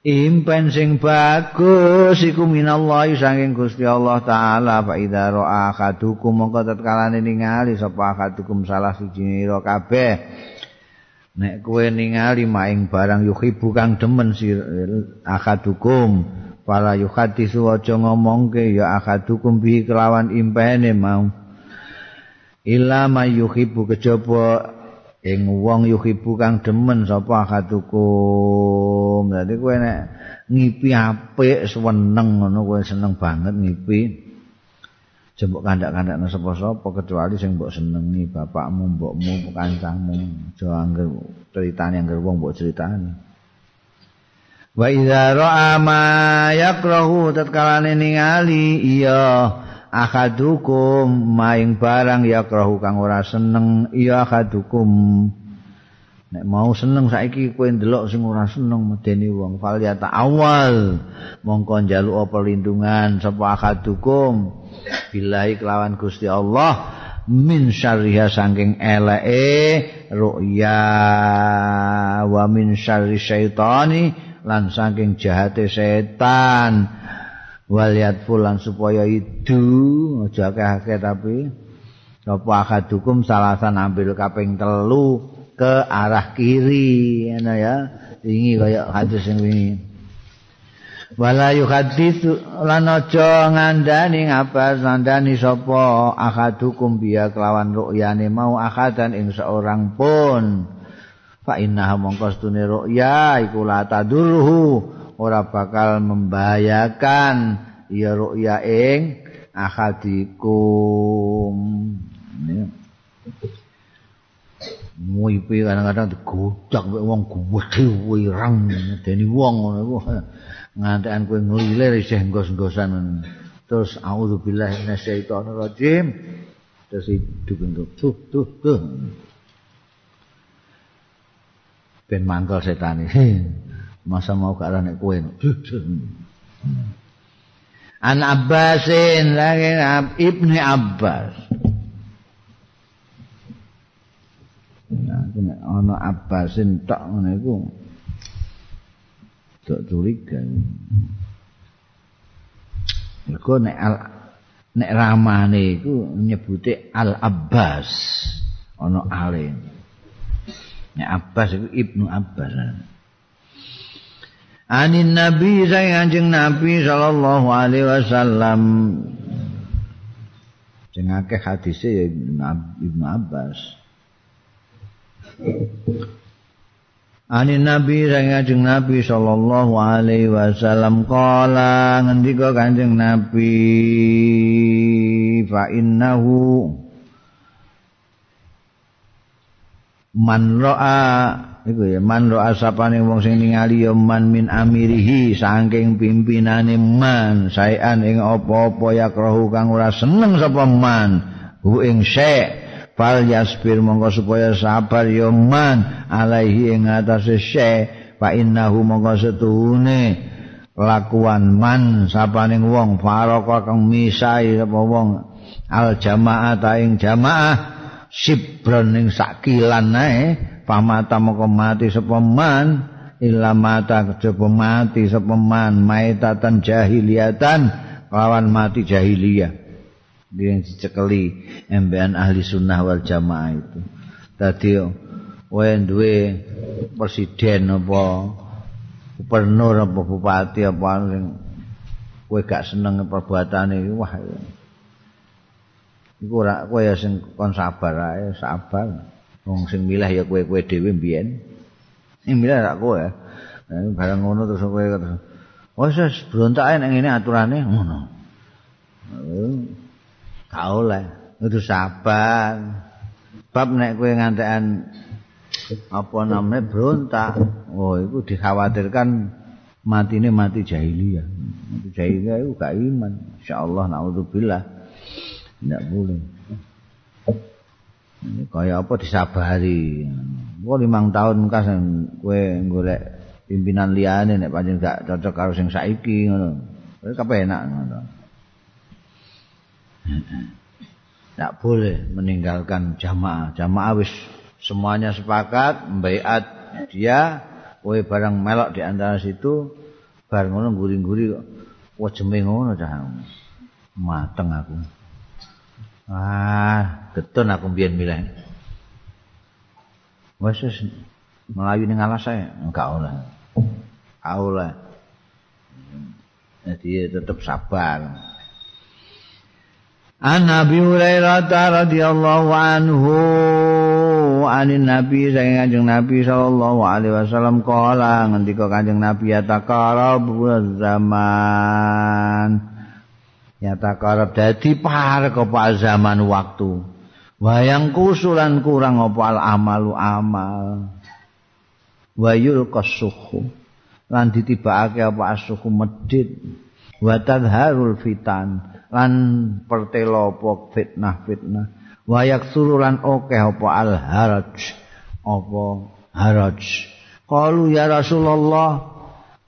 impen sing bagus iku minallahi saking Gusti Allah taala fa idza ra'a ahadukum mongko tatkalane ningali sapa ahadukum salah siji nira kabeh. Nek kowe ningali maing barang yuhibu kang demen si ahadukum pala yuhadisu aja ngomongke ya ahadukum bi kelawan impene mau. Illa mayuhibu kejaba ing wong yuhibu kang demen sapa akatukum dadi kowe nek ngipi apik seneng ngono kowe seneng banget ngipi. Jembok kandak-kandak sapa-sapa kecuali sing mbok senengi bapakmu mbokmu kancangmu aja angger critane angger wong mbok critani wa idza ra'a ma yakrahu tatkala ningali iya akadukum maing barang ya krahu kang ora seneng iya akadukum nek mau seneng saiki kowe ndelok sing ora seneng medeni wong. Fal ya awal mongko njaluk perlindungan sapa akadukum billahi kelawan Gusti Allah min syarriha saking eleke ru'ya wa min syarri syaitani lan saking jahate setan waliat fulan supaya itu aja akeh tapi apa akadukum salasan ambil kaping telu ke arah kiri ana ya. Ini kaya hadis sing wingi. Wala yuhadits lan aja ngandani ngapa ngandani sapa akadukum biya kelawan ru'yane mau akadan ing seorang pun. Fa inna mongko stune ru'ya iku la tadurhu ora bakal membahayakan ya ru'ya ing akadikum Muipi kadang-kadang digodak mek wong gede wirang deni wong ngono iku. Ngantekan kowe nglilir isih ngos-ngosan terus auzubillahi minasyaitonir rajim. Terus hidup itu tuh tuh tuh ben mangkel setan masa mau ke arah nek kowe an abbasin lagi ibni abbas. Nah ana abbasin tok ngono iku tok curiga. Iku nek al nek ramane iku nyebute al abbas ana ale nek abbas iku ibnu abbas anin nabi saya kanjeng nabi sallallahu alaihi wasallam. Sing akeh hadise ya Ibnu Abbas. Anin Nabi sang kanjeng Nabi sallallahu alaihi wasallam. Kala ngendika kanjeng Nabi fa innahu man ra'a iku ya man ro asapane wong sing ningali ya man min amirihi saking pimpinane man. Saean ing apa-apa ya krahu kang ora seneng sapa man hu ing syek. Fal yaspir mongko supaya sabar ya man alaihi ing atase syek. Fa innahu mongko setuhune lakuan man sapaning wong faraka kang misai sapa wong. Al jamaah ta ing jamaah sibron ing sakilan ae pamata mongko mati sapa man illa mata kejaba mati sapa man maitatan jahiliyatan lawan mati jahiliyah. Yang dicekeli MBN ahli sunnah wal jamaah itu. Tadi wae duwe presiden apa gubernur apa bupati apa sing kowe gak seneng perbuatane wah iku ora kowe sing kon sabar ae sabar wong sing milih ya kowe-kowe dhewe mbiyen. Sing milih rak kowe. Bareng ngono terus kowe terus wis wis brontak ae nang ngene aturane. Ngono. Gak oleh. Kudu sabar. Bab nek kowe ngantekan apa namanya berontak oh itu dikhawatirkan mati ini mati jahiliyah. Mati jahiliyah itu gak iman. Insyaallah naudzubillah. Tidak boleh kaya apa disabari? Gua limang tahun kas gue golek pimpinan liane nek pancen gak cocok karo sing saiki ngono. Wis kepenak ngono. [CLEARS THROAT] Tidak boleh meninggalkan jamaah. Jamaah wis semuanya sepakat membaiat dia kowe barang melok di antara situ bar ngono guri-guri wajeme ngono cah. Mateng aku ah getun aku mbiyen milih. Wis wis melayu ning alas saya. Enggak oleh oleh jadi tetap sabar. An Nabi Hurairah radhiyallahu anhu anin Nabi saking Kanjeng Nabi sallallahu alaihi wasallam kala ngendika Kanjeng Nabi ya takarab zaman ya takarab dadi parek apa zaman waktu. Wayang kusulan kurang apa al amalu amal. Wayul kasuhu. Lan ditibakake apa asuhu medit. Wa tadharul fitan. Lan pertelo apa fitnah-fitnah. Wa yaksuru lan akeh apa al haraj. Apa haraj. Qalu ya rasulullah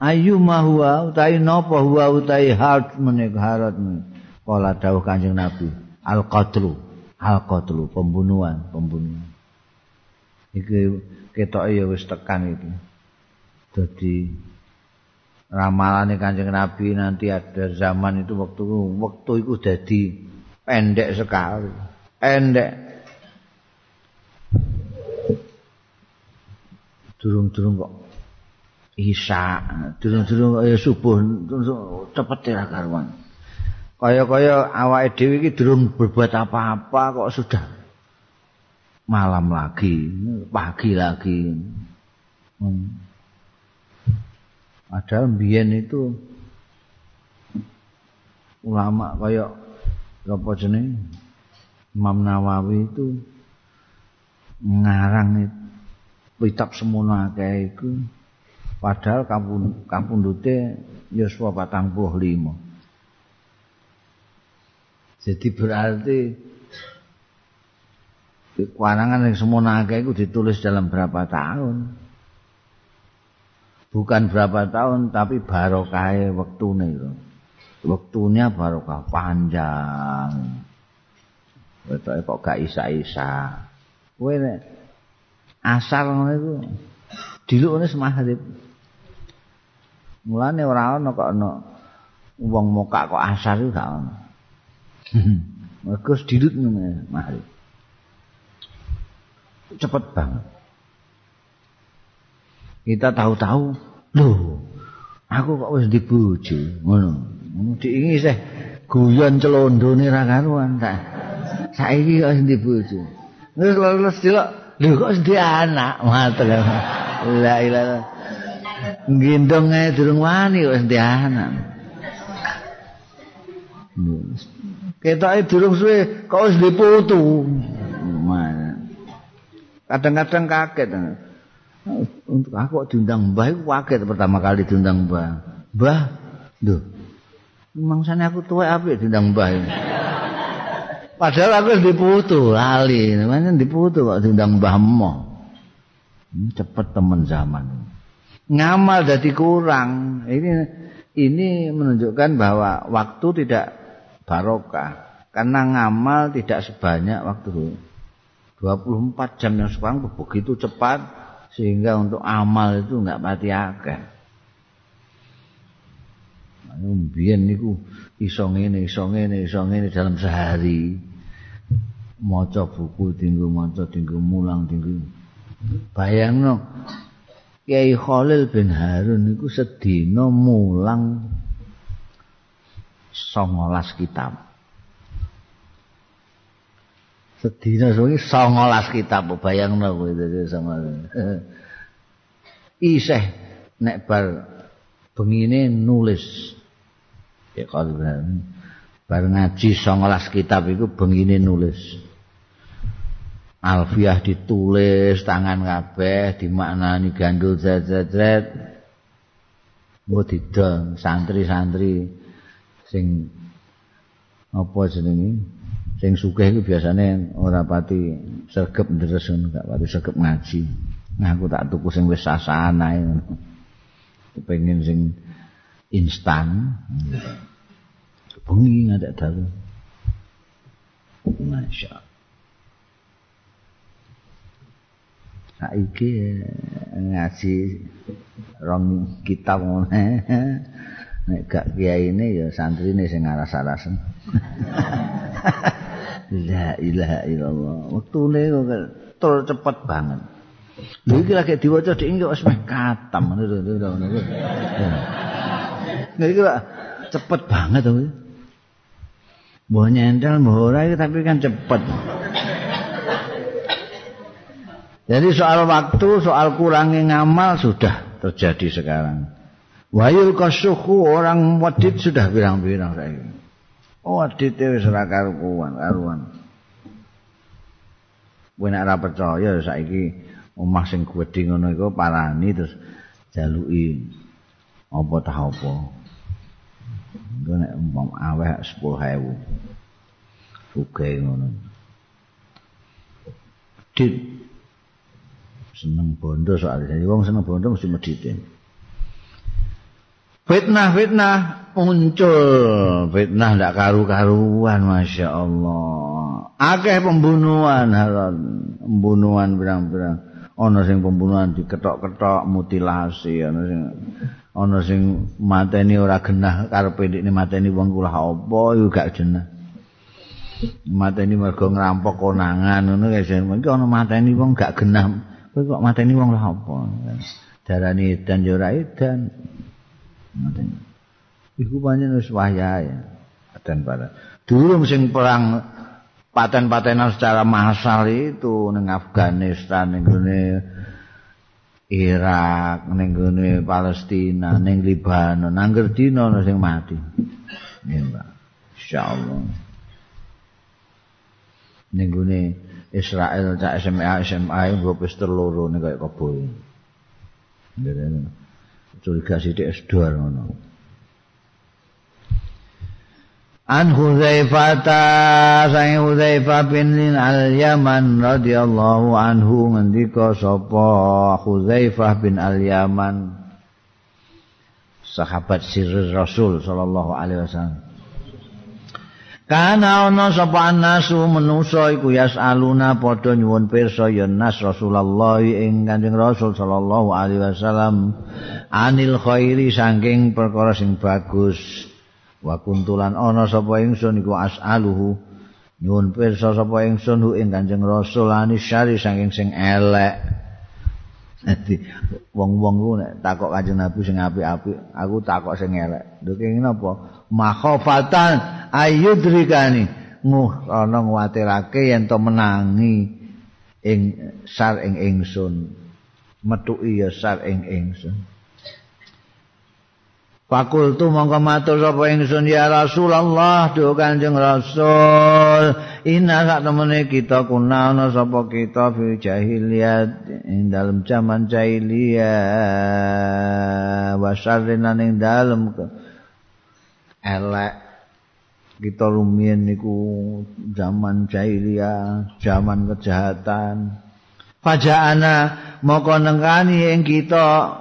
ayyuma huwa utai napa huwa utai haraj menik haraj kala dawuh kanjeng nabi al qatlu al qatlu pembunuhan pembunuhan. Iki ketoke ya wis tekan iki. Dadi ramalane Kanjeng Nabi nanti ada zaman itu waktu waktu itu jadi pendek sekali. Pendek. Durung-durung kok isya durung-durung kok ya subuh cepet ya karuan. Kaya-kaya awake dhewe iki durung berbuat apa-apa kok sudah malam lagi pagi lagi. Hmm. Padahal mbiyen itu ulama kaya apa jeneng Imam Nawawi itu ngarang kitab semono akeh iku padahal kampung kampundute Yosua patang puluh lima. Jadi berarti kekurangan yang semua naga itu ditulis dalam berapa tahun? bukan berapa tahun tapi barokah waktune itu. Waktunya barokah panjang. Betul kok gak isa-isa. Kowe nek asal ngono iku dilukne semahrit. Mulane ora ana kok ana wong muka kok asar iku gak ana. [LAUGHS] Mergo dilut ngene mahrit. Cepet banget. kita tahu-tahu lho aku kok wis dibojo ngono. Diingi sih guyon celondone ra karuan tak. Saiki kok wis dibojo wis lulus dilok lho kok wis anak? Matur [LAUGHS] la ilaha gendong ae durung wani wis di anak ketoke durung suwe kok wis diputu? Kadang-kadang kaget untuk aku diundang mbah itu kaget pertama kali diundang mbah. Mbah duh mangsane aku tua apa diundang mbah ini? Padahal aku diputu lali. Mana diputu kok diundang mbah mo. Cepet temen zaman ngamal jadi kurang. Ini ini menunjukkan bahwa waktu tidak barokah karena ngamal tidak sebanyak waktu 24 jam yang sekarang begitu cepat sehingga untuk amal itu enggak mati akeh. Mbiyen niku iso ngene iso ngene iso ngene dalam sehari. Maca buku tinggu maca tinggu mulang tinggu. Bayangno Kiai Khalil bin Harun niku sedina mulang 19 kitab. Sedina suwi 19 kitab bayangno kowe dadi sama. [LAUGHS] Isih nek bar bengine nulis. Ya Khalil bar ngaji 19 kitab iku bengine nulis. Alfiah ditulis tangan kabeh dimaknani gandul zat-zat mbok didol santri-santri sing apa jenenge sing sugih iku biasane ora pati sregep ndres gak pati sregep ngaji. Nah aku tak tuku sing wis sasan ae kepengin sing instan. Bengi ngadek dalu. Masya saiki ngaji rong kitab ngene. [LAUGHS] Nek gak kiyaine ya santrine sing aras-arasen. [LAUGHS] La ilaha illallah. Wektune kok tur cepet banget. Lho iki lagi diwaca dik iki wis meh katam. Ngono lho iki cepet banget to Mbah nyentel mbah ora tapi kan cepet. Jadi soal waktu, soal kurangnya ngamal sudah terjadi sekarang. Wayul kasuhu orang wadid sudah bilang-bilang saya. Oh wadid itu serah karuan, karuan. Gue nak percaya saiki omah sing gedhe ngono iku parani terus jaluki apa tah apa. Gue nek umpam aweh 10.000. Sugih ngono. Dit seneng bondo soal jadi wong seneng bondo mesti medite fitnah fitnah muncul. Fitnah ndak karu-karuan masya Allah. Akeh pembunuhan halal pembunuhan berang-berang ana sing pembunuhan diketok-ketok mutilasi ana sing ana sing mateni ora genah karepe ndekne mateni wong kula apa yo gak jenah mateni mergo ngrampok konangan ngono guys iki ana mateni wong gak genah kowe kok mateni wong lah apa? Darani dan yo ra edan. Mateni. Iku pancen wis wayahe dan pada. Dulu sing perang paten-patenan secara massal itu ning Afghanistan ning Irak ning gone Palestina ning Libanon. Nangger dina ana sing mati. Ya Mbak. Insyaallah. Ning Israel cak SMA SMA nggo pistol loro ning kaya kebo. Ndene. Curiga sithik S2 ngono. An Hudzaifah sang Hudzaifah bin Al-Yaman radhiyallahu anhu ngendika sapa Hudzaifah bin Al-Yaman sahabat sirri Rasul sallallahu alaihi wasallam Kana ana sapa nasu manusa iku yasaluna padha nyuwun pirsa ya nas Rasulullah ing Kanjeng Rasul sallallahu alaihi wasallam anil khairi saking perkara sing bagus wa kuntulan ana sapa ingsun iku asaluhu nyuwun pirsa sapa ingsun hu ing Kanjeng Rasul anis syari saking sing elek Dadi wong-wong ku nek takok Kanjeng Nabi sing apik-apik, aku takok sing elek. Lho kenging napa? Makhofatan ayudrikani. Nguh ana nguwatirake yen to menangi ing sar ing ingsun. Metuki ya sar ing ingsun. Fakultu mongko matur sapa ingsun ya Rasulullah do Kanjeng Rasul inna sak temene kita kuna ana sapa kita fi jahiliyah ing dalem zaman jahiliyah wasarrin ing dalem elek. Kita rumien niku zaman jahiliyah zaman kejahatan. Fajaana moko nengkani ing kita.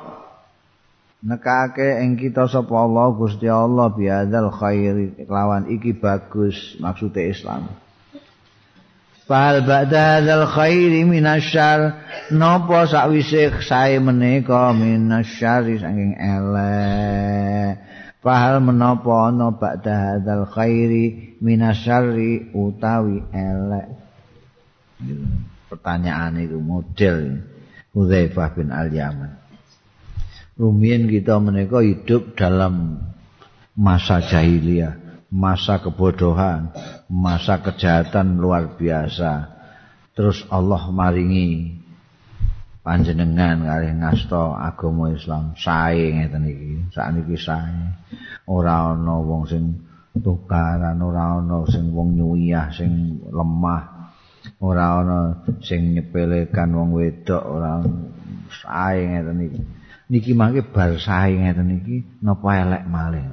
Nekake ing kita sapa Allah Gusti Allah biadzal khairi lawan iki bagus maksude Islam. Fal ba'da hadzal khairi minasyar napa sakwise sae menika minasyari saking elek Fahal menapa ana ba'da hadzal khairi minasyari utawi elek? Pertanyaan itu model Hudzaifah bin Al-Yaman. Rumiyin kita menika hidup dalam masa jahiliyah, masa kebodohan, masa kejahatan luar biasa. Terus Allah maringi panjenengan kalih ngasta agama Islam sae ngeten iki. Sakniki sae. Ora ana wong sing tukaran, ora ana sing wong nyuyah sing lemah. Ora ana sing nyepelekan wong wedok, ora sae ngeten iki. niki mangke bar sae ngeten iki napa elek malih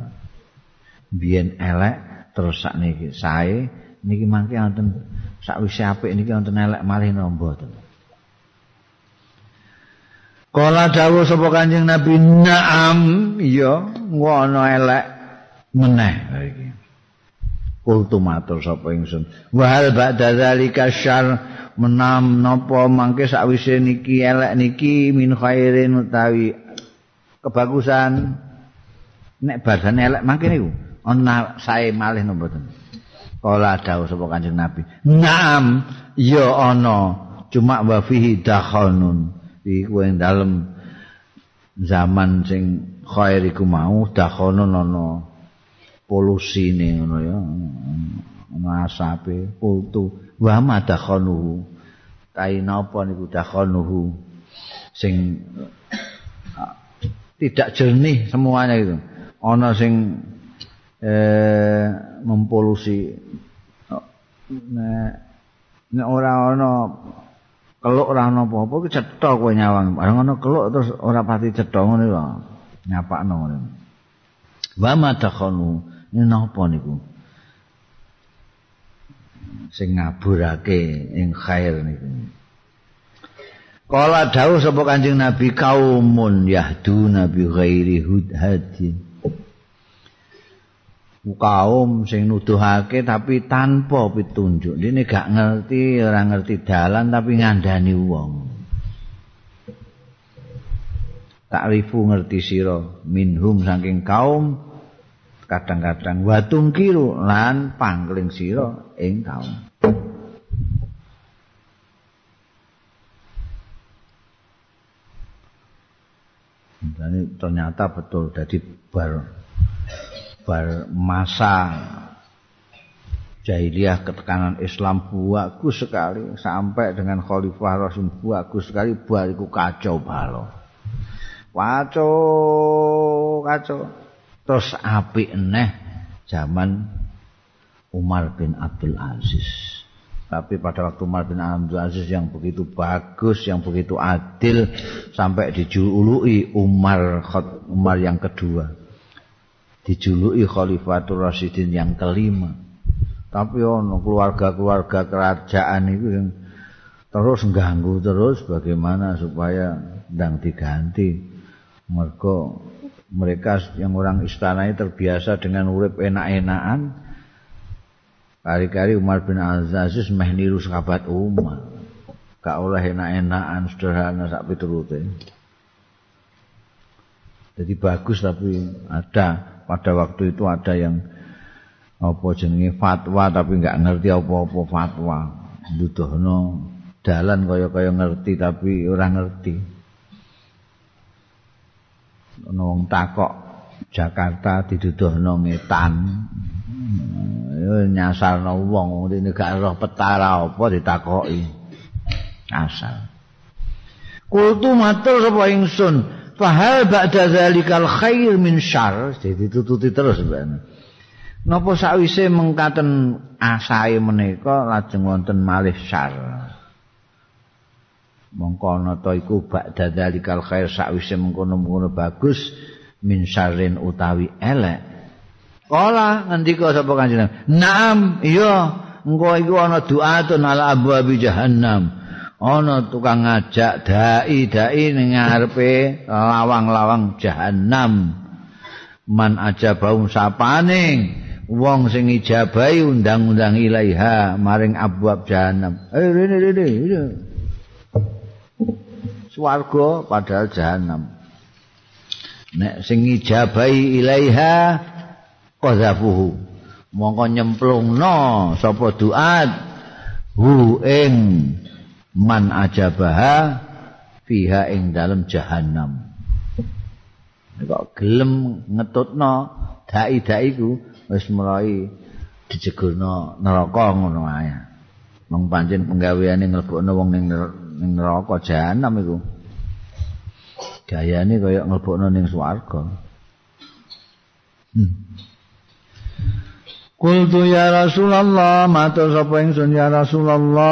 biyen elek terus sakniki sae niki mangke wonten sakwise apik niki wonten elek malih napa mboten Kala dawuh sapa Kanjeng Nabi na'am iya ngono elek meneh iki. Kultu matur sapa ingsun. Wa hal ba'da zalika syarr menam napa mangke sakwise niki elek niki min khairin utawi kebagusan. Nek badan elek mangke niku ana sae malih napa mboten kala dawuh sapa kanjeng nabi naam ya ana. Cuma wa fihi iku ing dalem zaman sing khair iku mau dakhanun ana polusi ngono ya ana asape kultu. Wa ma dakhanuhu kain apa niku dakhanuhu sing tidak jernih semuanya itu. Ana sing eh mempolusi nek nek ora ana keluk ora ana apa-apa ki cetha kowe nyawang. Bareng ana keluk terus ora pati cetha ngono lho. Nyapakno ngono. Wa madakhanu ini napa niku? Sing ngaburake ing khair niku. Kala dawuh sapa Kanjeng Nabi kaumun yahdu nabi ghairi hudhadin. Kaum sing nuduhake tapi tanpa pitunjuk. Dene gak ngerti, ora ngerti dalan tapi ngandani wong. Takrifu ngerti sira minhum saking kaum kadang-kadang watung kiru lan pangling sira ing kaum. Dan ternyata betul jadi bar bar masa jahiliyah ketekanan Islam bagus sekali. Sampai dengan Khalifah Rasul bagus sekali. Bariku kacau balo. Kacau kacau. Terus api neh zaman Umar bin Abdul Aziz. Tapi pada waktu Umar bin Abdul Aziz yang begitu bagus, yang begitu adil sampai dijuluki Umar Umar yang kedua. Dijuluki Khalifatul Rasidin yang kelima. Tapi ono keluarga-keluarga kerajaan itu yang terus ganggu terus bagaimana supaya ndang diganti. Mereka mereka yang orang istana terbiasa dengan urip enak-enakan Kali-kali Umar bin Aziz meh niru sahabat Umar. Gak oleh enak-enakan sederhana sak piturute. Jadi bagus tapi ada pada waktu itu ada yang apa jenenge fatwa tapi enggak ngerti apa-apa fatwa. Duduhno dalan kaya-kaya ngerti tapi ora ngerti. Ono wong takok Jakarta diduduhno ngetan. nyasarno wong dene gak roh petara apa ditakoki asal kultu matur sapa ingsun fahal ba'da zalikal khair min syar. Jadi tututi terus ben napa sakwise mengkaten asae menika lajeng wonten malih syar? Mongko ana ta iku ba'da zalikal khair sakwise mengkono-mengkono bagus min syarrin utawi elek. Kala ngendika sapa kanjeng Naam, iya, engko iku ana doa ala abwabi jahannam. Ana tukang ngajak dai-dai ning ngarepe lawang-lawang jahanam. Man aja bau sapaning wong sing ijabahi undang-undang ilaiha maring abwab jahanam. Eh rene rene swarga padahal jahanam. Nek sing ijabahi ilaiha qadzafuhu mongko nyemplungno sapa duat hu ing man ajabaha fiha ing dalem jahanam kok gelem ngetutno dai-dai ku wis mulai dijegurno neraka ngono ae. Mong pancen penggaweane nglebokno wong ning neraka jahanam iku. Gayane kaya nglebokno ning swarga. Hmm. Kultu ya Rasulullah matur sapa ingsun ya Rasulullah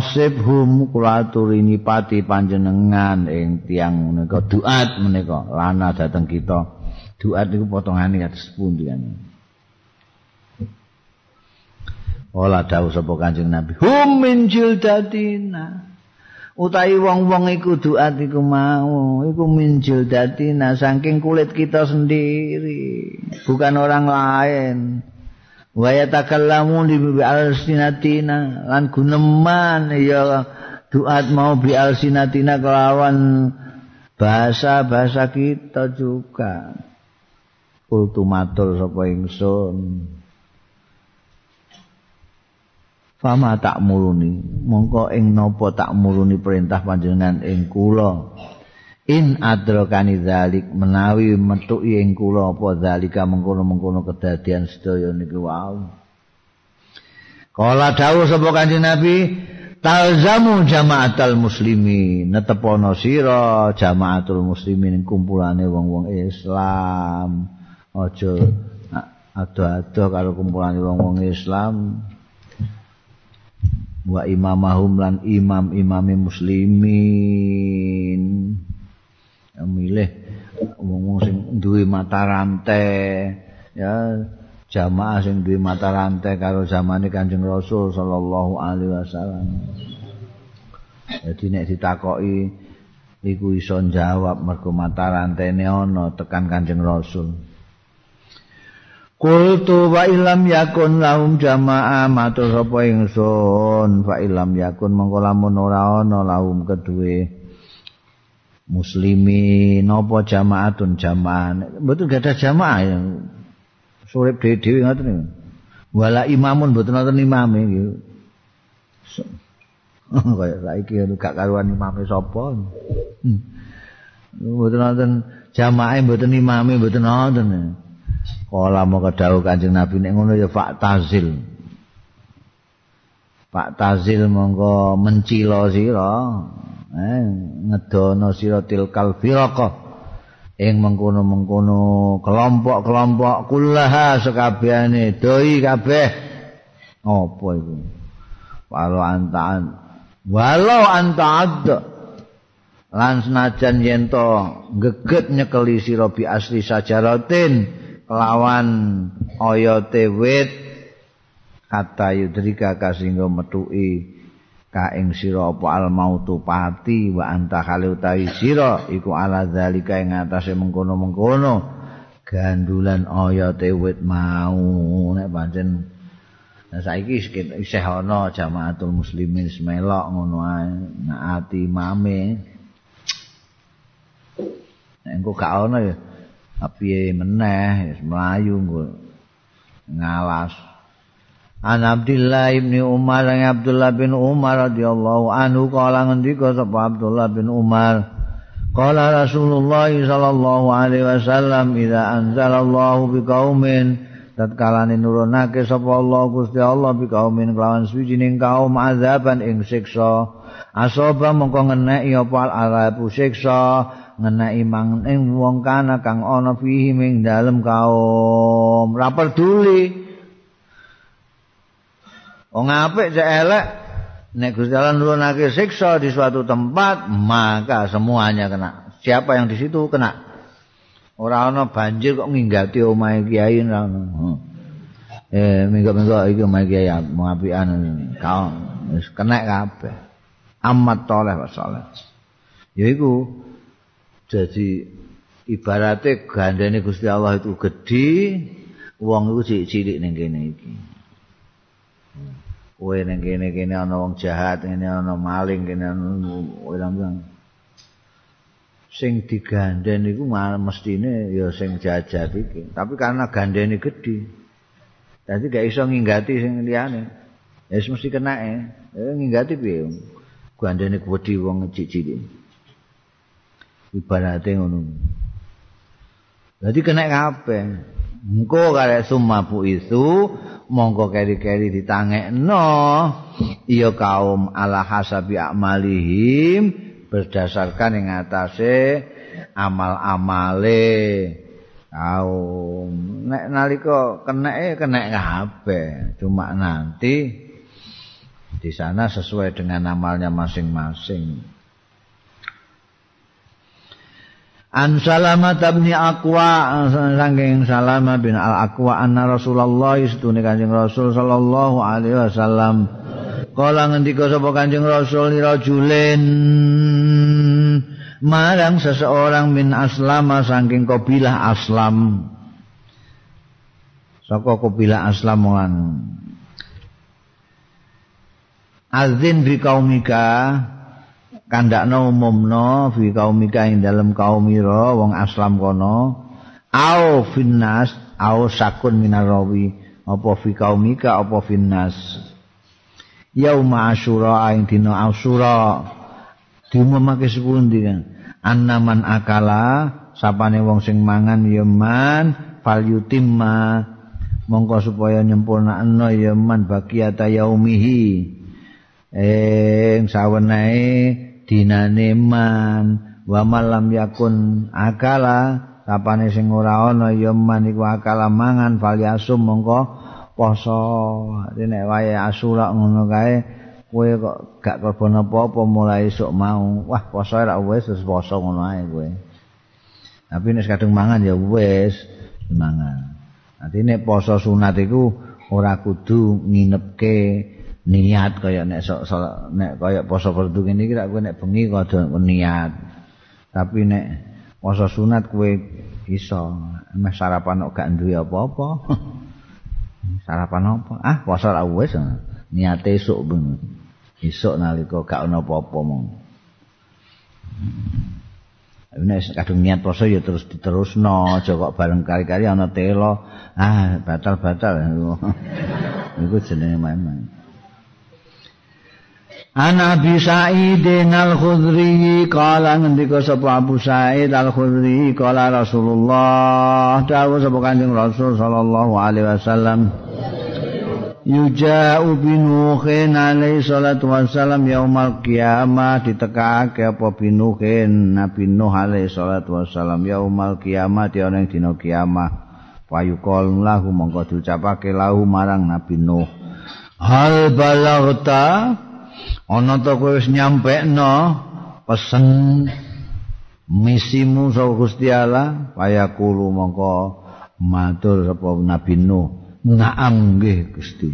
sibhum kula aturini pati panjenengan ing tiyang menika. Duat menika lana dateng kita. Duat niku potongane kados pundi kan? Ola dawuh sapa Kanjeng Nabi. Hum min jildatina utawi wong-wong iku doat iku mau iku minjil dadi nah saking kulit kita sendiri bukan orang lain. Wa yatakallamu bi alsinatina lan guneman ya doat mau bi alsinatina kelawan bahasa-bahasa kita juga. Kultu matur sapa ingsun Fama tak muruni. Mongko ing napa tak muruni perintah panjenengan ing kula. In adrokani zalik menawi metuki ing kula apa zalika mengkono-mengkono kedadian sedaya niki wau. Kala dawuh sapa Kanjeng Nabi talzamu jamaatul muslimi netepono sira jamaatul muslimin kumpulane wong-wong Islam. Aja ado-ado karo kumpulane wong-wong Islam wa imamahum lan imam imami muslimin milih wong sing duwe mata rantai. Ya jamaah sing duwe mata rantai karo zamane Kanjeng Rasul sallallahu alaihi wasallam. Jadi nek ditakoki iku iso jawab mergo mata rantene ana tekan Kanjeng Rasul Kultu wa ilam yakun lahum jamaah matur sapa ingsun. Fa ilam yakun mengko lamun ora ana lahum kedue. Muslimi napa jamaatun jamaah mboten gadah jamaah ya. Surip dhewe-dhewe ngoten wala imamun mboten wonten imam iki [LAUGHS] kaya saiki gak karuan imame sapa. Hmm. mboten wonten jamaah mboten imame mboten wonten Kala mau kedawuh Kanjeng Nabi nek ngono ya Pak Tazil. Pak Tazil monggo mencilo sira. Eh ngedono sira tilkal firaqah. Ing mengkono-mengkono kelompok-kelompok kullaha sekabehane doi kabeh. Apa iku? Walau antaan walau antaad lan senajan yen to geget nyekeli sira bi asli sajaratin lawan oyote wit kata yudrika kasinggo metuki ka ing sira apa al mautu pati wa anta khali utawi sira iku ala zalika ing atase mengkono-mengkono gandulan oyote wit mau nek pancen Nah saiki isih ana jamaatul muslimin semelok ngono ae ngaati mame. Nek engko gak ana ya piye meneh wis mlayu ngalas An Abdullah bin Umar lan Abdullah bin Umar radhiyallahu anhu kala ngendika sapa Abdullah bin Umar Qala Rasulullah sallallahu alaihi wasallam idza anzalallahu biqaumin tatkala nurunake sapa Allah Gusti Allah biqaumin kelawan suwijining kaum azaban ing siksa. Asoba mongko ngeneki apa alabu siksa ngenai mang ing wong kana kang ana fihi ing dalem kaum. Ora peduli. Wong apik cek elek nek Gusti Allah nurunake siksa di suatu tempat maka semuanya kena. Siapa yang di situ kena. Ora ana banjir kok nginggati omahe kiai ora ana. Eh minggu-minggu iki omahe kiai mau apian kaum wis kena kabeh. Amat toleh wa saleh. Yaiku jadi ibaratnya gandane Gusti Allah itu gede wong iku cilik-cilik ning kene iki. Kowe ning kene-kene ana wong jahat ngene ana maling kene ana wong sing digandhen iku mestine ya sing jahat iki. Tapi karena gandene gedhe dadi gak iso nginggati sing liyane. Ya mesti kena e eh, nginggati piye? Gandene gedhe wong cilik ibarate ngono. Dadi kena kabeh. Engko karek sumapu itu mongko keri-keri ditangekno. Iya kaum ala hasabi amalihim berdasarkan yang atase amal-amale. Kaum. Nek nalika kena kena kabeh. Cuma nanti di sana sesuai dengan amalnya masing-masing An Salamah bin Aqwa saking Salamah bin Al Aqwa anna Rasulullah istune Kanjeng Rasul sallallahu alaihi wasallam. Kala ngendika sapa Kanjeng Rasul ni rajulin marang seseorang min aslama saking kabilah aslam. Saka kabilah aslam lan. Azin bi kaumika kandakno umumno fi kaumika ing dalem kaumira wong aslam kono. Au finnas au sakun minarawi. Apa fi kaumika apa finnas? Yauma asyura ing dina asyura. Diumumake sepundi kan annaman akala sapane wong sing mangan ya man fal yutimma. Mongko supaya nyempurnakno ya man bagiata yaumihi. Ing sawenehe dinane man. Wa malam yakun akala sapane sing ora ana ya man iku akala mangan falyasum mongko poso. Nek wae asura ngono kae kowe kok gak korban apa-apa mulai esuk mau. Wah poso ora wis wis poso ngono ae kowe. Tapi nek kadung mangan ya wis mangan. Nanti nek poso sunat iku ora kudu nginepke niat kaya nek sok nek kaya poso fardu ngene iki kowe nek bengi kudu niat. Tapi nek poso sunat kowe iso meh sarapan kok gak duwe apa-apa. [LAUGHS] sarapan apa? Ah, poso ra wis. Niate esuk ben. Esuk nalika gak ono apa-apa mong. Nek kadung niat poso ya terus diterusno, aja kok bareng kali-kali ana telo. Ah, batal-batal. [LAUGHS] Iku jenenge main-main. An Abi Sa'id al-Khudri qala ngendika sapa Abu Sa'id al-Khudri qala Rasulullah. Dawuh sapa Kanjeng Rasul sallallahu alaihi wasallam Yuja'u binuhin alaihi salatu wassalam yaumal qiyamah. Ditekake apa binuhin Nabi Nuh alaihi salatu wassalam yaumal qiyamah di ana dina kiamah payukol lahu mongko diucapake lahu marang Nabi Nuh. Hal balaghta ana to kowe wis nyampekno pesen misimu saka Gusti Allah kaya kulo mongko matur sapa Nabi Nuh. Naam nggih Gusti.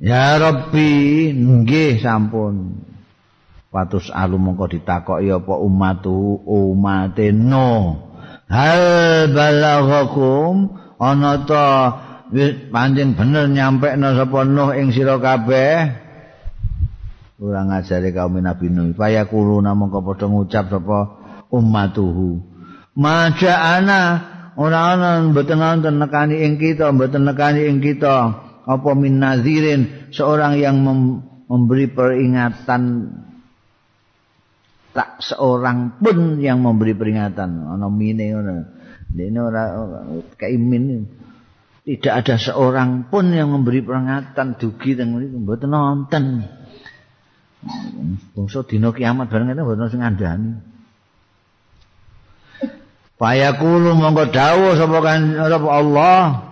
Ya Rabbi nggih sampun. Patus alu mongko ditakoki apa umatu umate no hal balaghakum ana to wis pancen bener nyampekno sapa Nuh ing sira kabeh. Ora ngajari kaum Nabi Nuh. Paya kulo namung padha ngucap sapa ummatuhu. Maja ana ora ana mboten wonten nekani ing kita mboten nekani ing kita. Apa min nazirin seorang yang memberi peringatan. Tak seorang pun yang memberi peringatan. Ana mine ngono. Dene ora kaimin tidak ada seorang pun yang memberi peringatan dugi teng mriku mboten nonton. Bangsa dina kiamat bareng itu mboten sing ngandani. Payakulu monggo dawuh sapa kan Allah.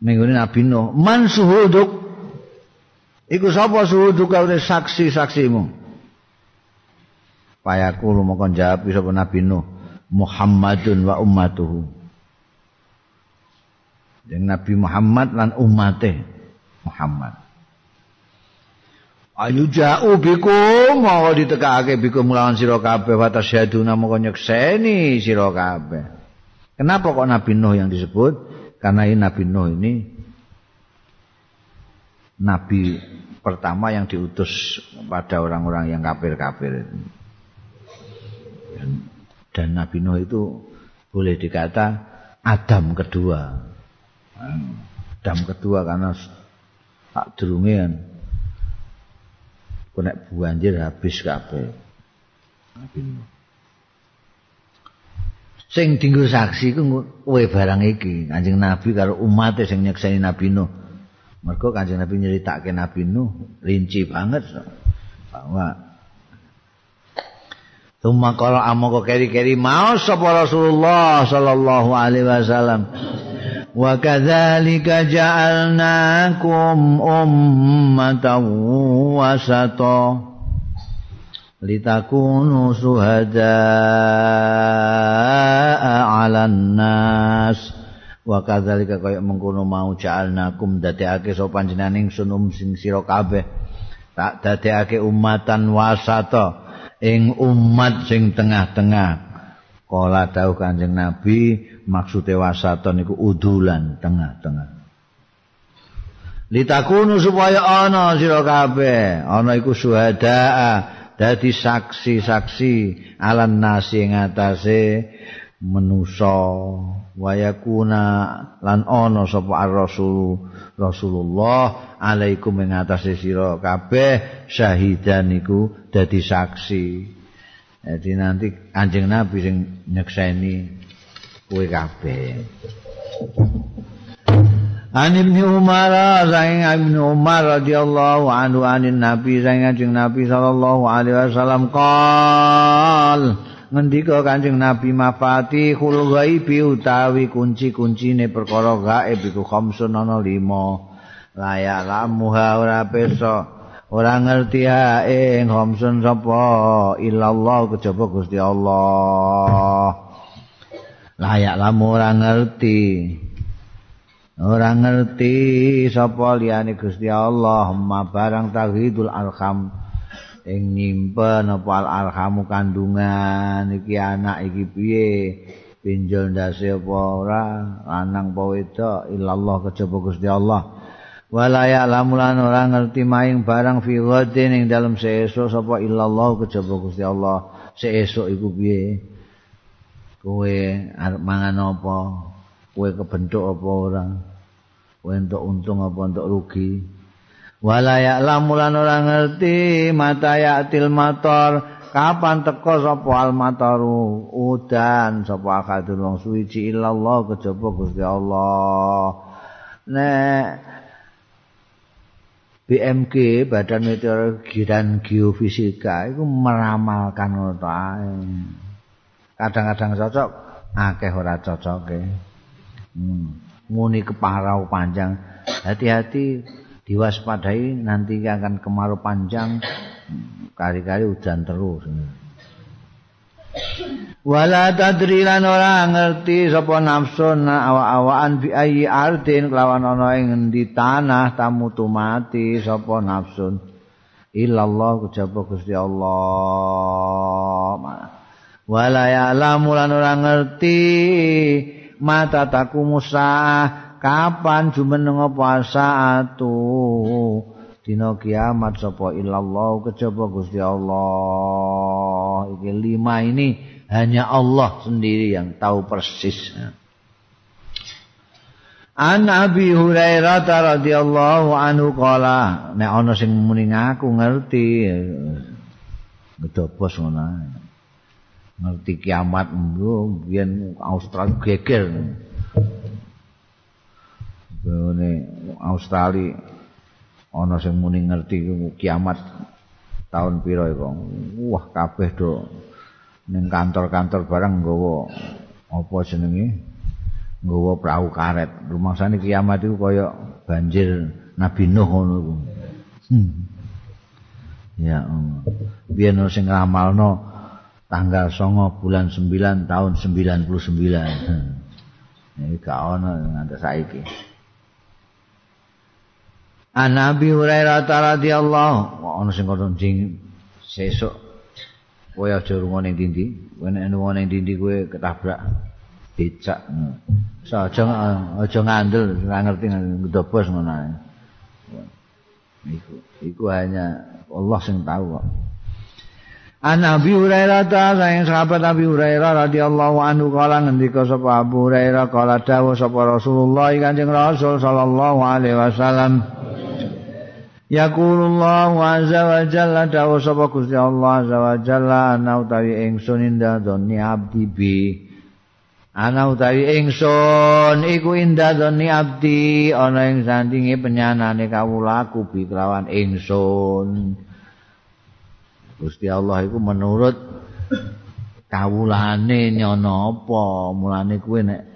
Minggu Nabi Nuh, man suhuduk Iku sapa suhuduk kau saksi-saksimu? Payakulu mongko jawab sapa Nabi Nuh. Muhammadun wa ummatuhu Yang Nabi Muhammad lan umate Muhammad. Ayu ja'u bikum mau ditekake bikum lawan sira kabeh wa tasyaduna moko nyekseni sira kabeh. Kenapa kok Nabi Nuh yang disebut? Karena ini Nabi Nuh ini nabi pertama yang diutus pada orang-orang yang kafir-kafir. Dan Nabi Nuh itu boleh dikata Adam kedua. Adam kedua karena tak kan kena banjir habis kabeh. Sing dinggo saksi ku kowe barang iki, Kanjeng Nabi karo umat sing nyekseni Nabi Nuh. Mergo Kanjeng Nabi nyeritake Nabi Nuh rinci banget bahwa Tumma kala amoko keri-keri mau sapa Rasulullah sallallahu alaihi wasallam. Wa kadzalika ja'alnakum ummatan wasata. Litakunu suhadaa 'alan nas. Wa kadzalika kaya mengkono mau ja'alnakum dadekake sapa panjenengan ingsun um sing sira kabeh. Tak dadekake ummatan wasata ing umat sing tengah-tengah. Kala dawuh Kanjeng Nabi maksude wasaton iku udulan tengah-tengah. Litakunu supaya ana sira kabeh, ana iku syuhada dadi saksi-saksi alan nasi ing manusa wayakuna lan ana sapa rasul Rasulullah alaikum ing atase sira kabeh syahidan iku dadi saksi. Jadi nanti anjing Nabi sing nyekseni kowe kabeh. An Ibnu Umar saing Ibnu Umar radhiyallahu anhu anin Nabi saing anjing Nabi sallallahu alaihi wasallam qol ngendika Kanjeng Nabi mafatihul ghaibi utawi kunci-kuncine perkara gaib iku khamsun ana 5 layak lamuha ora pirsa ora ngerti ae khamsun sapa illallah kejaba Gusti Allah. Layak lamu ora ngerti ora ngerti sapa liyane Gusti Allah. Ma barang tauhidul arham ing nyimpen apa al arhamu kandungan iki anak iki piye? Pinjol ndase apa ora? Lanang apa wedok? Illallah kejaba Gusti Allah. Wala ya'lamu lan ora ngerti maing barang fi ghadin ing dalem seesuk sapa illallah kejaba Gusti Allah. Seesuk iku piye? Kowe arep mangan apa? Kowe kebentuk apa ora? Kowe entuk untung apa entuk rugi wala ya'lamu lan ora ngerti mata ya'til matar. Kapan teko sapa al mataru? Udan sapa akadul wong suci illallah kejaba Gusti Allah. Nek BMG Badan Meteorologi dan Geofisika itu meramalkan ngono Kadang-kadang cocok, akeh ora cocok Hmm. Muni kemarau panjang. Hati-hati diwaspadai nanti akan kemarau panjang kali-kali hujan terus. Wala tadri lan ora ngerti sapa nafsu awak-awakan bi ayi ardin kelawan ana ing ngendi tanah tamu mati sapa nafsun illallah kejaba Gusti Allah wala ya'lamu lan ora ngerti mata taku musa kapan jumeneng apa saatu dina kiamat sapa illallah kejaba Gusti Allah iki lima ini hanya Allah sendiri yang tahu persis. An Abi Hurairah radhiyallahu anhu qala nek ana sing muni ngaku ngerti ngedobos ngono. Ngerti kiamat mbuh biyen Australia geger. Bene Australia ana sing muni ngerti kiamat tahun pira iku. Wah kabeh do ning kantor-kantor barang nggawa apa jenenge nggawa perahu karet rumangsane kiamat itu kaya banjir Nabi Nuh ngono iku hmm. ya biyen um. sing nglamalno tanggal 9 bulan 9 tahun 99 hmm. Iki gak ono nganti saiki. An Nabi Hurairah radhiyallahu ono sing kono jing sesuk kowe aja rungo ning dindi, kowe nek rungo ning dindi kowe ketabrak becak. Saja aja ngandel ora ngerti ndobos ngono ae. Iku iku hanya Allah sing tahu kok. An Abi Hurairah ta sayang sahabat Abi Hurairah radhiyallahu anhu kala ngendika sapa Abu Hurairah kala dawuh sapa Rasulullah Kanjeng Rasul sallallahu alaihi wasallam Yaqulullah azza wa jalla dawuh sapa Gusti Allah azza wa jalla ana utawi ingsun indah doni abdi bi. Ana utawi ingsun iku indah doni abdi. Ana ing sandinge penyanane kawulaku bi kelawan ingsun. Gusti Allah iku menurut kawulane nyono apa? Mulane kuwe nek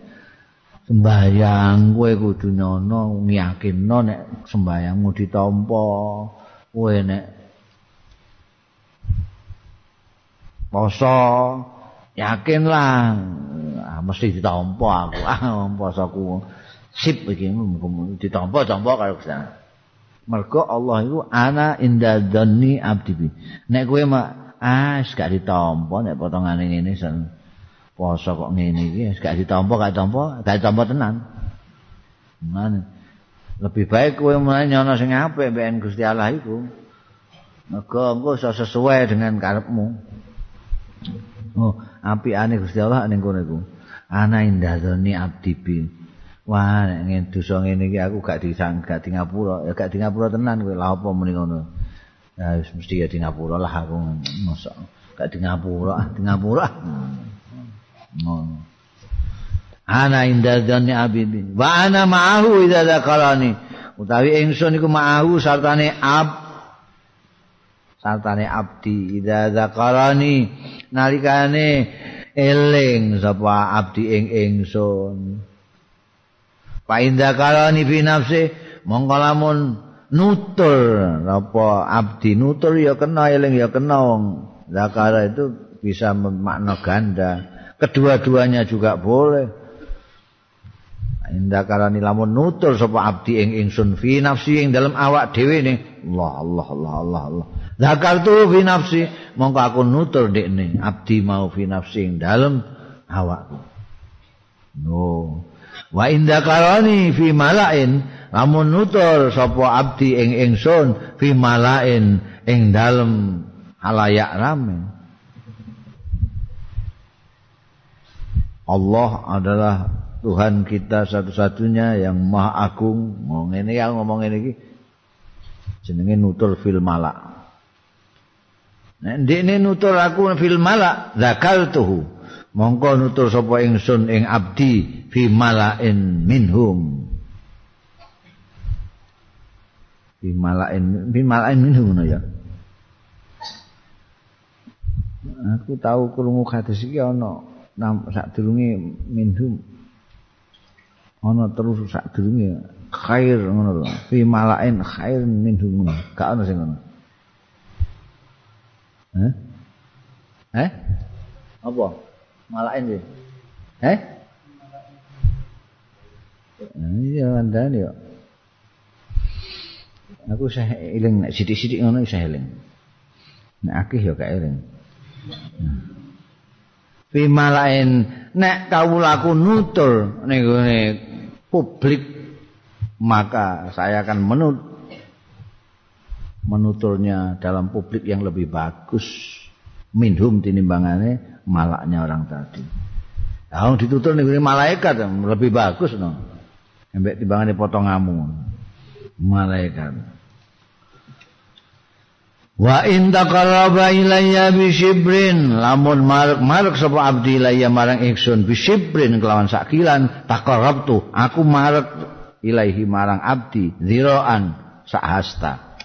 sembayang kuwe kudu nyono ngiyakinno nek sembayangmu ditampa kuwe nek poso yakinlah ah, mesti ditampa aku. Ah posoku sip iki ditampa-tampa karo Gusti. Mergo Allah iku ana inda dhanni abdi. Nek kowe mak ah gak ditampa nek potongane ngene sen poso kok ngene iki gak ditampa gak ditampa gak ditampa tenan. Man lebih baik kowe mulai nyono sing apik mbek Gusti Allah iku. Mergo engko iso sesuai dengan karepmu. Oh, api ane Gusti Allah ning kono iku. Ana inda dhanni abdi bi. Wah, nek dosa ngene iki aku gak disang, gak di ngapura, ya gak di ngapura tenan kowe. Lah apa muni ngono? Ya mesti ya di ngapura lah aku mosok. Gak di ngapura, ah di ngapura. Ngono. Ana inda dzanni abidi. Wa ana ma'ahu idza dzakarani. Utawi ingsun iku ma'ahu sartane ab sartane abdi idza dzakarani nalikane eling sapa abdi ing ingsun. Fa inda kalani fi nafsi mongko lamun nutur apa abdi nutur ya kena eling ya kena zakara itu bisa makna ganda kedua-duanya juga boleh. Inda kalani lamun nutur sapa abdi ing ingsun fi nafsi ing dalam awak dhewe ne Allah Allah Allah Allah Allah. Zakartu fi nafsi mongko aku nutur dekne abdi mau fi nafsi ing dalam awakku. No. Wa inda karani fi malain lamun nutur sapa abdi ing ingsun fi malain ing dalem halayak rame Allah adalah Tuhan kita satu-satunya yang maha agung. Ngomong ini ya ngomong ini jenenge nutur fil malak. Nah, ini nutur aku fil malak zakal tuhu mongko nutur sapa ingsun ing abdi fi malain minhum. Fi malain fi malain minhum no ya. Aku tahu krungu hadis iki ana sadurunge minhum ana terus sadurunge khair ngono lho fi malain khair minhum gak ana sing ngono eh eh apa malain sih. Eh? Iya mandan yo. Aku saya eling nek sithik-sithik ngono saya eling. Nek akeh yo gak eling. Fi malain nek kawulaku nutur ning publik maka saya akan menut menuturnya dalam publik yang lebih bagus minhum tinimbangane malaknya orang tadi. Nah, ditutur nih malaikat lebih bagus no. Embek timbangan potong ngamu. Malaikat. Wa in taqarraba ilayya bi shibrin lamun marek marek sapa abdi ilayya marang ingsun bi shibrin kelawan sakilan taqarrabtu aku marek ilaihi marang abdi ziraan sahasta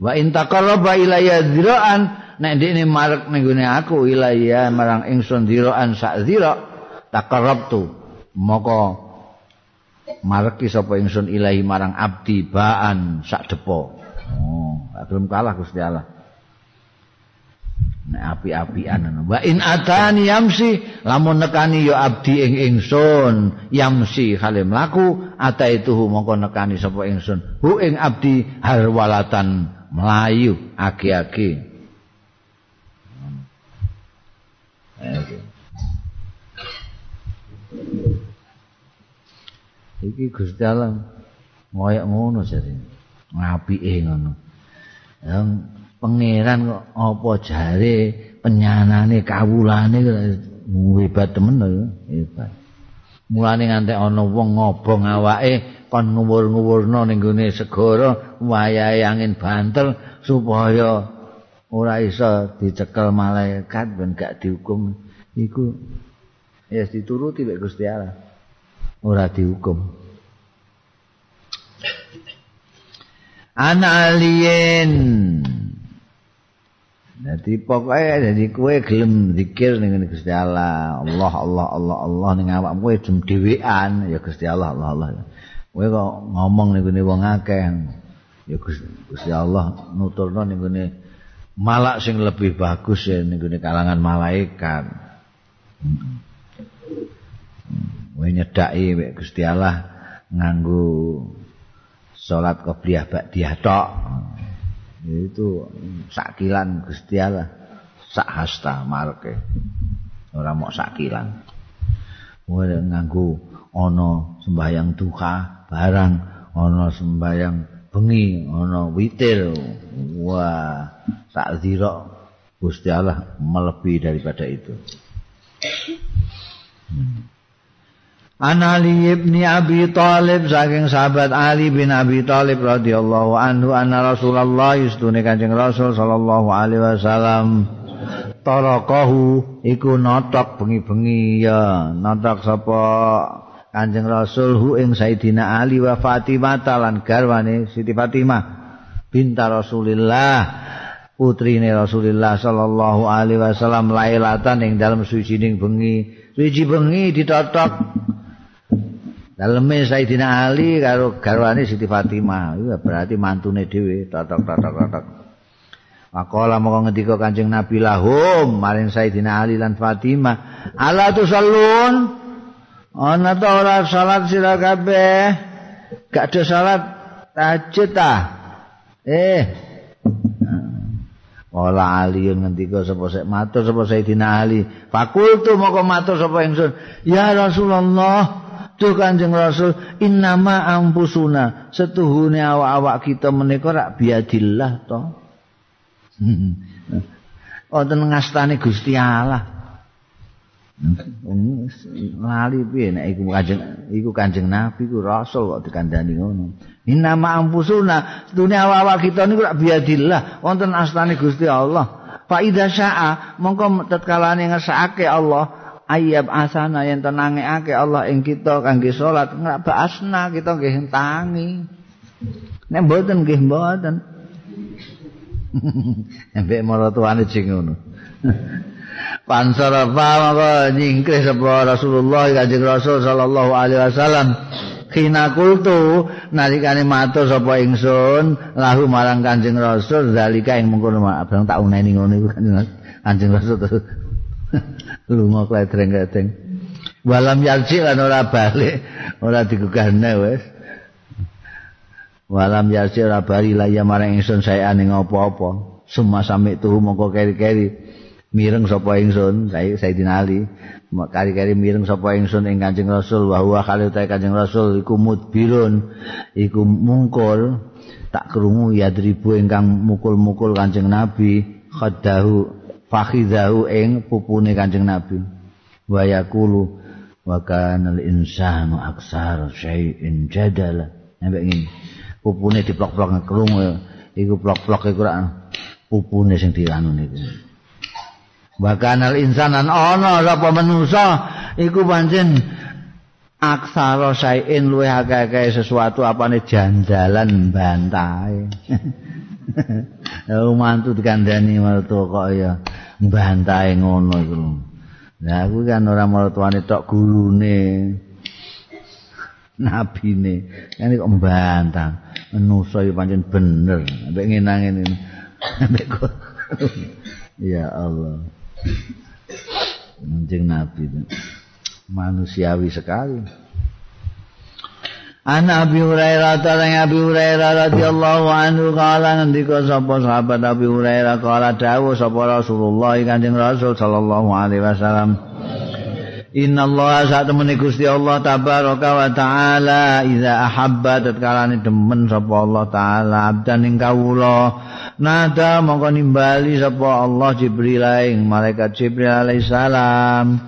wa in taqarraba ilayya ziraan nek ndekne marek ning aku ilaya marang ingsun diraan sak dira takarabtu moko mareki sapa ingsun ilahi marang abdi baan sak depo oh belum kalah Gusti Allah. Api-apian wa in atani yamsi lamun nekani ya abdi ing ingsun yamsi khale mlaku ataituhu mongko nekani sapa ingsun. Hu ing abdi harwalatan melayu agi-agi. Iki Gusti Allah ngoyak ngono jare ngapike ngono. Yang pangeran kok apa jare penyanane kawulane hebat temen lho hebat. Mulane nganti ana wong ngobong awake kon nguwur-nguwurno ning gone segara wayahe angin bantel supaya ora iso dicekel malaikat ben gak dihukum. Iku ya dituruti mek Gusti Allah. Ora dihukum Ana alien Jadi pokoknya jadi kue gelem zikir dengan Gusti Allah. Allah Allah Allah Allah ning awak kowe jem dhewean ya Gusti Allah Allah Allah. Kowe kok ngomong ning ngene wong akeh ya Gusti Allah nuturno ning ngene malak sing lebih bagus ya ning ngene kalangan malaikat. Kowe nyedaki mek Gusti Allah nganggo salat qobliyah ba'diyah tok. itu sakilan Gusti Allah. Sak hasta marke. Ora mok sakilan. Ora nganggo ana sembahyang duha barang ana sembahyang bengi ana witir. Wah sak zira Gusti Allah melebihi daripada itu. Hmm. An Ali ibn Abi Talib saking sahabat Ali bin Abi Talib radhiyallahu anhu anna Rasulullah yustune Kanjeng Rasul sallallahu alaihi wasallam. Tarakahu iku notok bengi-bengi ya. Notok sapa Kanjeng Rasul hu ing Sayyidina Ali wa Fatimah lan garwane Siti Fatimah binta Rasulillah putrine Rasulullah sallallahu alaihi wasallam lailatan ing dalam suci bengi. Suci bengi ditotok Daleme Sayyidina Ali karo garwane Siti Fatimah, iya berarti mantune dhewe totok-totok-totok. Makola moko ngendika Kanjeng Nabi lahum maring Sayyidina Ali lan Fatimah, "Ala tusallun?" Ana ta ora salat sira kabeh? Gak ada salat tahajud ta? Eh. Ola Ali yang ngendika sapa sik matur sapa Sayyidina Ali. Fakultu moko matur sapa ingsun, "Ya Rasulullah, Duh Kanjeng Rasul innama ampusuna setuhune awak-awak kita menika rak biadillah to. [LAUGHS] Wonten ngastane Gusti Allah. Lali piye nek iku Kanjeng iku Kanjeng Nabi ku Rasul kok dikandani ngono. Innama ampusuna setuhune awak-awak kita niku rak biadillah wonten astane Gusti Allah. Fa idza syaa mongko tetkalane ngersakake Allah ayab asana yang tenangake Allah ing kita kangge salat nggak asna kita nggih tangi nek mboten nggih mboten. [LAUGHS] Mbek maratuane sing ngono. [LAUGHS] Pansarafa maka nyingkrih sapa Rasulullah Kanjeng Rasul sallallahu alaihi wasallam. Kina kultu nalikane matur sapa ingsun lahu marang Kanjeng Rasul zalika ing mengkono. Abang tak uneni ngono iku Kanjeng Rasul [LAUGHS] lunga kledreng-kledreng. Walam yarji lan ora balik, ora digugahne wis. Walam yarji ora bali la ya marang ingsun saya ning apa-apa. Suma sami tuh mongko keri-keri mireng sapa ingsun, saya Sayyidina Ali. Kari-kari mireng sapa ingsun ing Kanjeng Rasul wa huwa khalil Kanjeng Rasul iku mudbirun, iku mungkul tak krungu yadribu ingkang mukul-mukul Kanjeng Nabi khadahu fakhidahu ing pupune Kanjeng Nabi. Wa yaqulu wa kana al insanu aksar syai'in jadala. Sampai ngene. Pupune diplok-plok ngekrung iku plok-plok iku ora pupune sing dianu niku wa kana al insanan ana sapa manusa iku pancen aksara syai'in luwih akeh sesuatu apane jandalan bantahe [LAUGHS] mantu dikandani martu kok ya bantahe ngono iku. Lah aku kan ora martuane tok gurune. Nabine. Kan kok mbantah. Manusa ya pancen bener. Ambek ngenang ngene. Ambek Ya Allah. Anjing Nabi manusiawi sekali. An Abi Hurairah tarang Abi Hurairah radhiyallahu anhu kala ngendika sapa sahabat Abi Hurairah? Kala dawuh sapa Rasulullah Kanjeng Rasul sallallahu alaihi wasallam. Inna Allah saat temani Gusti Allah tabaraka wa ta'ala Iza ahabba tatkala demen sapa Allah ta'ala Abdan ing kawula. Nada mongko nimbali sapa Allah Jibril ing malaikat Jibril alaihi salam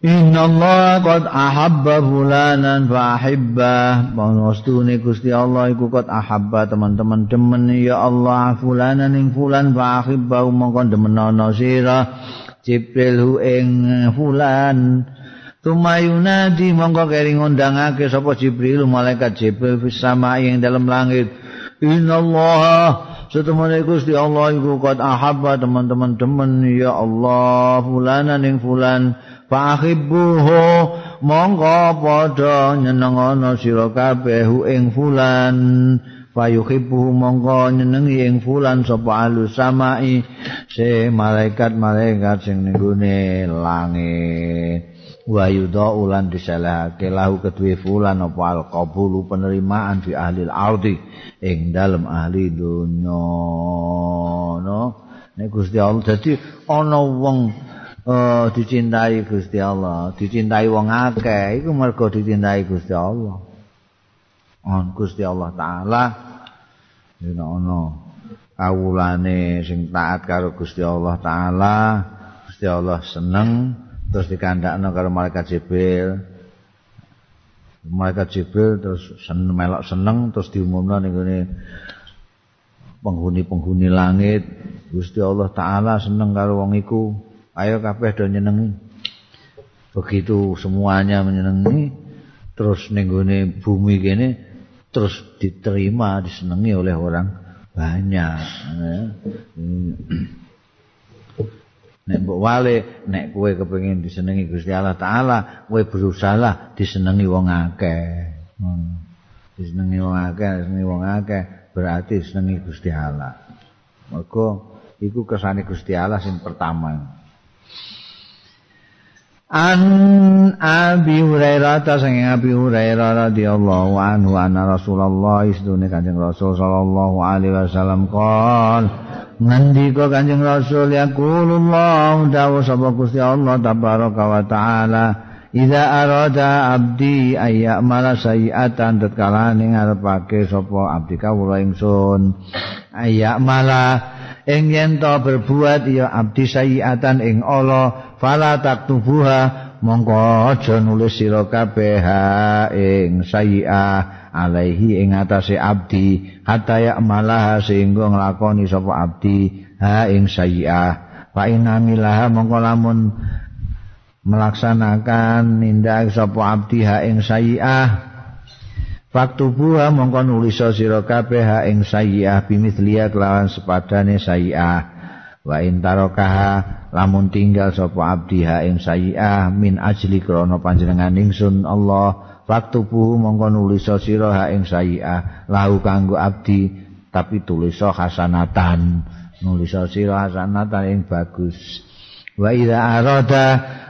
Inna Allah qad ahabba fulanan fa ahibbah. Pangostune Gusti Allah iku qad ahabba teman-teman demen ya Allah fulanan ing fulan fa ahibbah mongkon demenono sira Jibril ing fulan. Tumayunadi mongko kering undangake sapa Jibril malaikat Jibril fis sama ing dalam langit. Inna Allah Setemene Gusti Allah iku qad ahabba teman-teman demen ya Allah fulanan ing fulan. Fahibbuhu mongko padha nyenengana sira kabeh ing fulan. Fayuhibbu mongko nyenengi ing fulan sapa alus samai. Se malaikat-malaikat sing ning langit. Wa yudha ulan disalahake lahu kedue fulan apa al penerimaan fi ahli al-ardi ing dalem ahli dunya no nek Gusti Allah dadi ana wong Oh, dicintai Gusti Allah, dicintai wong akeh, iku mergo dicintai Gusti Allah. On Gusti Allah taala yen ana kawulane sing taat karo Gusti Allah taala, Gusti Allah seneng terus dikandakno karo malaikat Jibril. Malaikat Jibril terus seneng melok seneng terus diumumno ning penghuni-penghuni langit. Gusti Allah taala seneng karo wong iku. Ayo kabeh do nyenengi. Begitu semuanya menyenengi terus nenggone bumi kene terus diterima disenengi oleh orang banyak. Nek mbok wale nek kowe kepengin disenengi Gusti Allah taala kowe berusaha disenengi wong akeh. Hmm. disenengi wong akeh disenengi wong akeh berarti disenengi Gusti Allah. Maka iku kesane Gusti Allah sing pertama An Abi Hurairah ta sing Abi Hurairah radhiyallahu anhu anna Rasulullah istune Kanjeng Rasul sallallahu alaihi wasallam qol ngendika Kanjeng Rasul ya qulullah dawu sapa Gusti Allah tabaraka wa taala Iza arada abdi ayya mala sayiatan tatkala ning arepake sapa abdi kawula ingsun ayya mala ing yen berbuat ya abdi sayiatan ing Allah fala taktubuha mongko aja nulis sira kabeh ing sayyi'ah alaihi ing atase abdi hatta ya malah sehingga nglakoni sapa abdi ha ing sayyi'ah fa inamilah mongko lamun melaksanakan nindak sapa abdi ha ing sayyi'ah Faktubuha mongko nulis sira kabeh ha ing sayyi'ah bimithliya kelawan sepadane sayyi'ah wa intarokaha lamun tinggal sapa abdi ha ing sayi'ah min ajli krana panjenengan ingsun Allah waktu puhu mongko nulis sira ha ing sayi'ah lahu kanggo abdi tapi tulis hasanatan. Nulis sira hasanatan ing bagus. Wa idza arada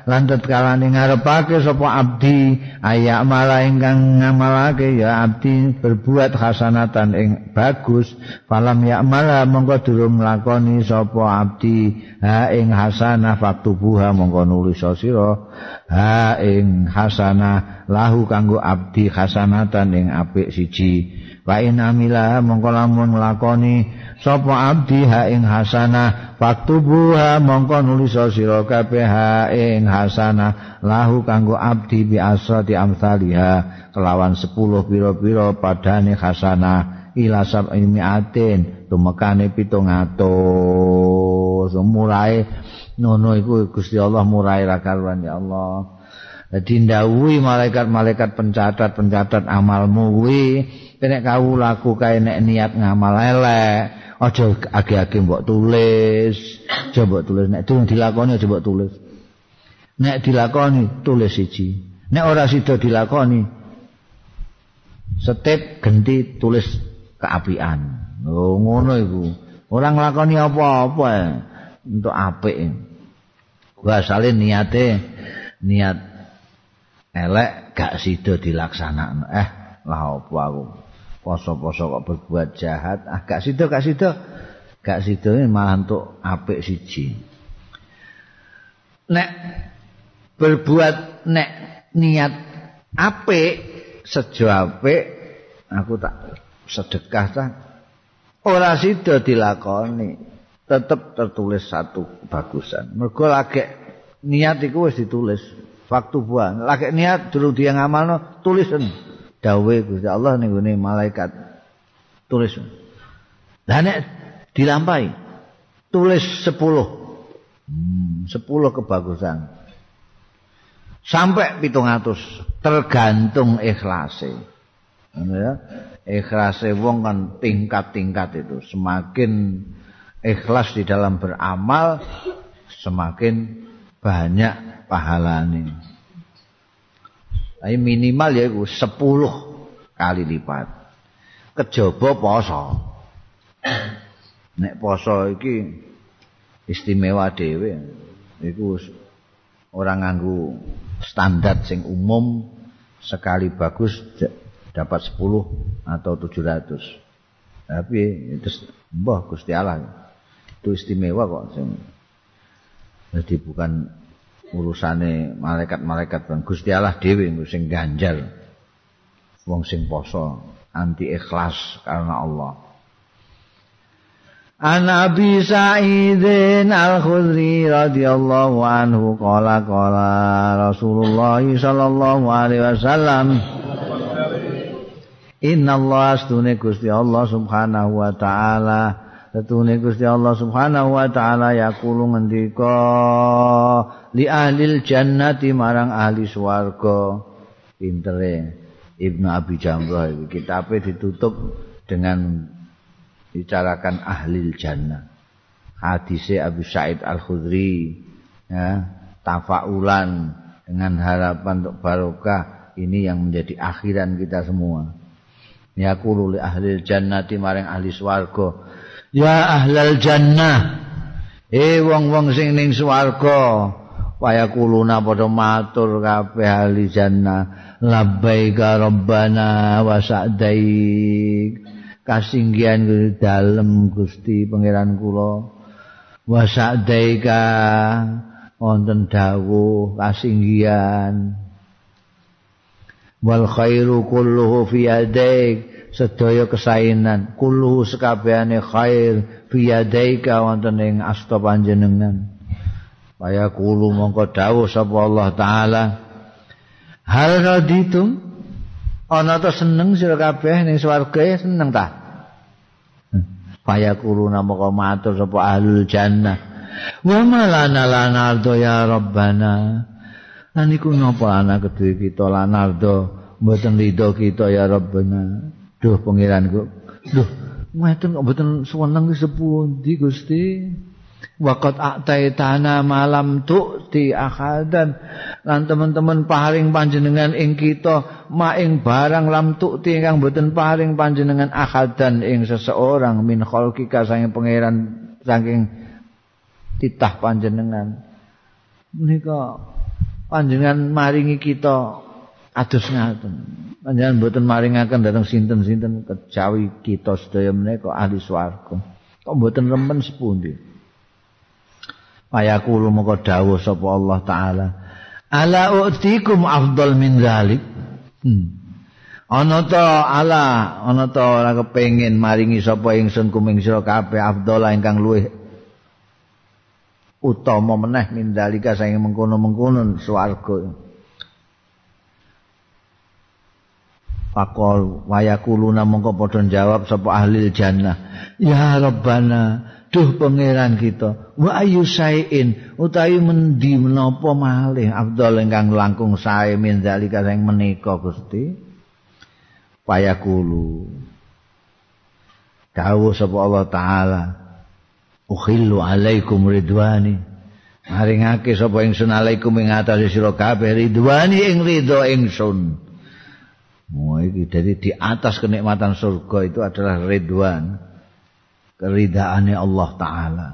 lan tetkalane ngarepake sapa abdi ayak malah ingkang ngamalake ya abdi berbuat hasanatan ing bagus. Falam ya malah mongko durung nglakoni sapa abdi ha ing hasanah faktubuha mongko nulis sira ha ing hasanah lahu kanggo abdi hasanatan ing apik siji wa inamila mongko lamun nglakoni sapa abdi ha ing hasanah faktubuha mongko nulis sira kabeh ha ing hasanah lahu kanggo abdi bi asrati amsaliha kelawan 10 pira-pira padane hasanah ila sab'i mi'atin tumekane 700 mulai ngono iku Gusti Allah murai ra karuan ya Allah. Jadi ndawuhi malaikat-malaikat pencatat-pencatat amalmu kuwi nek kawulaku kae nek niat ngamal elek aja age-age mbok tulis. Aja mbok tulis. Nek durung dilakoni aja mbok tulis. Nek dilakoni tulis siji. Nek ora sida dilakoni setip genti tulis keapian. Oh ngono iku. Ora nglakoni apa-apa untuk apik. Gua asale niate niat elek gak sida dilaksanakno. Eh, lah opo aku poso-poso kok berbuat jahat, ah gak sida gak sida. Gak sida malah untuk apik siji. Nek berbuat nek niat apik sejo apik aku tak sedekah ta. Ora sida dilakoni tetep tertulis satu bagusan. Mergo lagi niat iku wis ditulis. Waktu buah lagi niat durung dia ngamalno tulisan dawe Gusti Allah ning gone malaikat. Tulis. Lah nek dilampahi tulis 10 hmm, 10 kebagusan. Sampai pitung atus. Tergantung ikhlase. Ya? Ikhlase wong kan tingkat-tingkat itu. Semakin ikhlas di dalam beramal semakin banyak pahalanya tapi minimal ya itu 10 kali lipat. Kejaba poso. Nek poso iki istimewa dhewe iku orang nganggu standar sing umum sekali bagus dapat 10 atau 700 tapi itu mbah Gusti Allah itu istimewa kok sing jadi bukan urusane malaikat-malaikat dan Gusti Allah dhewe sing ganjal wong sing poso anti ikhlas karena Allah. An Abi Sa'id Al-Khudri radhiyallahu anhu qala qala Rasulullah sallallahu alaihi wasallam Inna Allah astune Gusti Allah subhanahu wa ta'ala Setune Gusti Allah subhanahu wa ta'ala Yakulu ngendika Li ahli jannati marang ahli swarga Pintere Ibnu Abi Jamrah Kitabnya ditutup dengan bicarakan ahli jannah. Hadisnya Abu Sa'id Al-Khudri ya, tafaulan dengan harapan untuk barokah ini yang menjadi akhiran kita semua. Ya li ahli jannati maring ahli swarga. Ya ahlal jannah. Eh wong-wong sing ning swarga. Waya kuluna padha matur kabeh ahli jannah. Labbaika rabbana wa sa'daik. kasinggihan kuwi dalem Gusti pangeran kula wasadaika wonten dawuh kasinggihan wal khairu kulluhu fi yadaik sedaya kesainan. Kulluhu sekabehane khair fi yadaika wonten ing asta panjenengan. Kaya kulo mongko dawuh sapa Allah taala. Hal raditum? Ana ta seneng sira kabeh ning swarga? Seneng ta? Fayakuluna maka matur sapa ahlul jannah. Wa malana lanardo ya rabbana. Aniku napa ana kedue kita lanardo mboten rido kita ya rabbana duh pangeranku duh. Ngeten kok mboten seneng sepundi Gusti? Wakat aktai tanah malam tu di akhadan. Lan teman-teman paring panjenengan ing kita ma ing barang lam tu ti kang boten paring panjenengan akhadan ing seseorang min khalqika saking pangeran saking titah panjenengan. Menika panjenengan maringi kita adus ngaten panjenengan boten maringaken dhateng sinten-sinten kejawi kita sedaya menika ahli swarga kok boten remen sepundi Ayakulu moko dawuh sapa Allah taala. Ala utikum afdal min zalik. Hmm. Ana ta ala, ana ta ora kepengin maringi sapa ingsun kuming sira kabeh afdal ingkang luwih utama meneh min zalika saing mengkono-mengkono swarga. Pakol wayakuluna mongko padha jawab sapa ahli jannah. Ya Rabbana, duh pangeran kita wa ayu sain utawi mendi menapa malih afdal ingkang langkung sae min zalika sing menika Gusti payakulu dawuh sapa Allah taala ukhillu alaikum ridwani maringake sapa ingsun alaikum ing atase sira kabeh ridwani ing ridho ingsun Oh, dari di atas kenikmatan surga itu adalah ridwan. keridaannya Allah Ta'ala.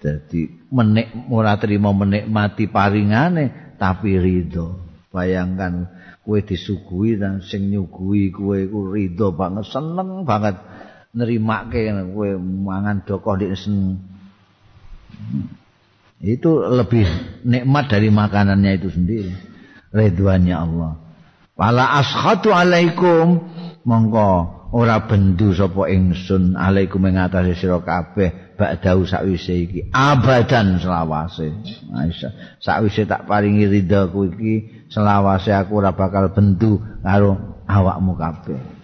Jadi menik ora trimo menikmati paringane tapi ridho. Bayangkan kowe disuguhi dan sing nyuguhi kowe iku ridho banget, seneng banget nerimake kowe mangan dokoh dik seneng. Itu lebih nikmat dari makanannya itu sendiri. Ridwannya Allah. Wala ashatu alaikum. Mongko ora bendu sapa ingsun alaikum ing atase sira kabeh ba'dau sakwise iki. Abadan selawase. Sakwise tak paringi ridhaku iki selawase aku ora bakal bendu karo awakmu kabeh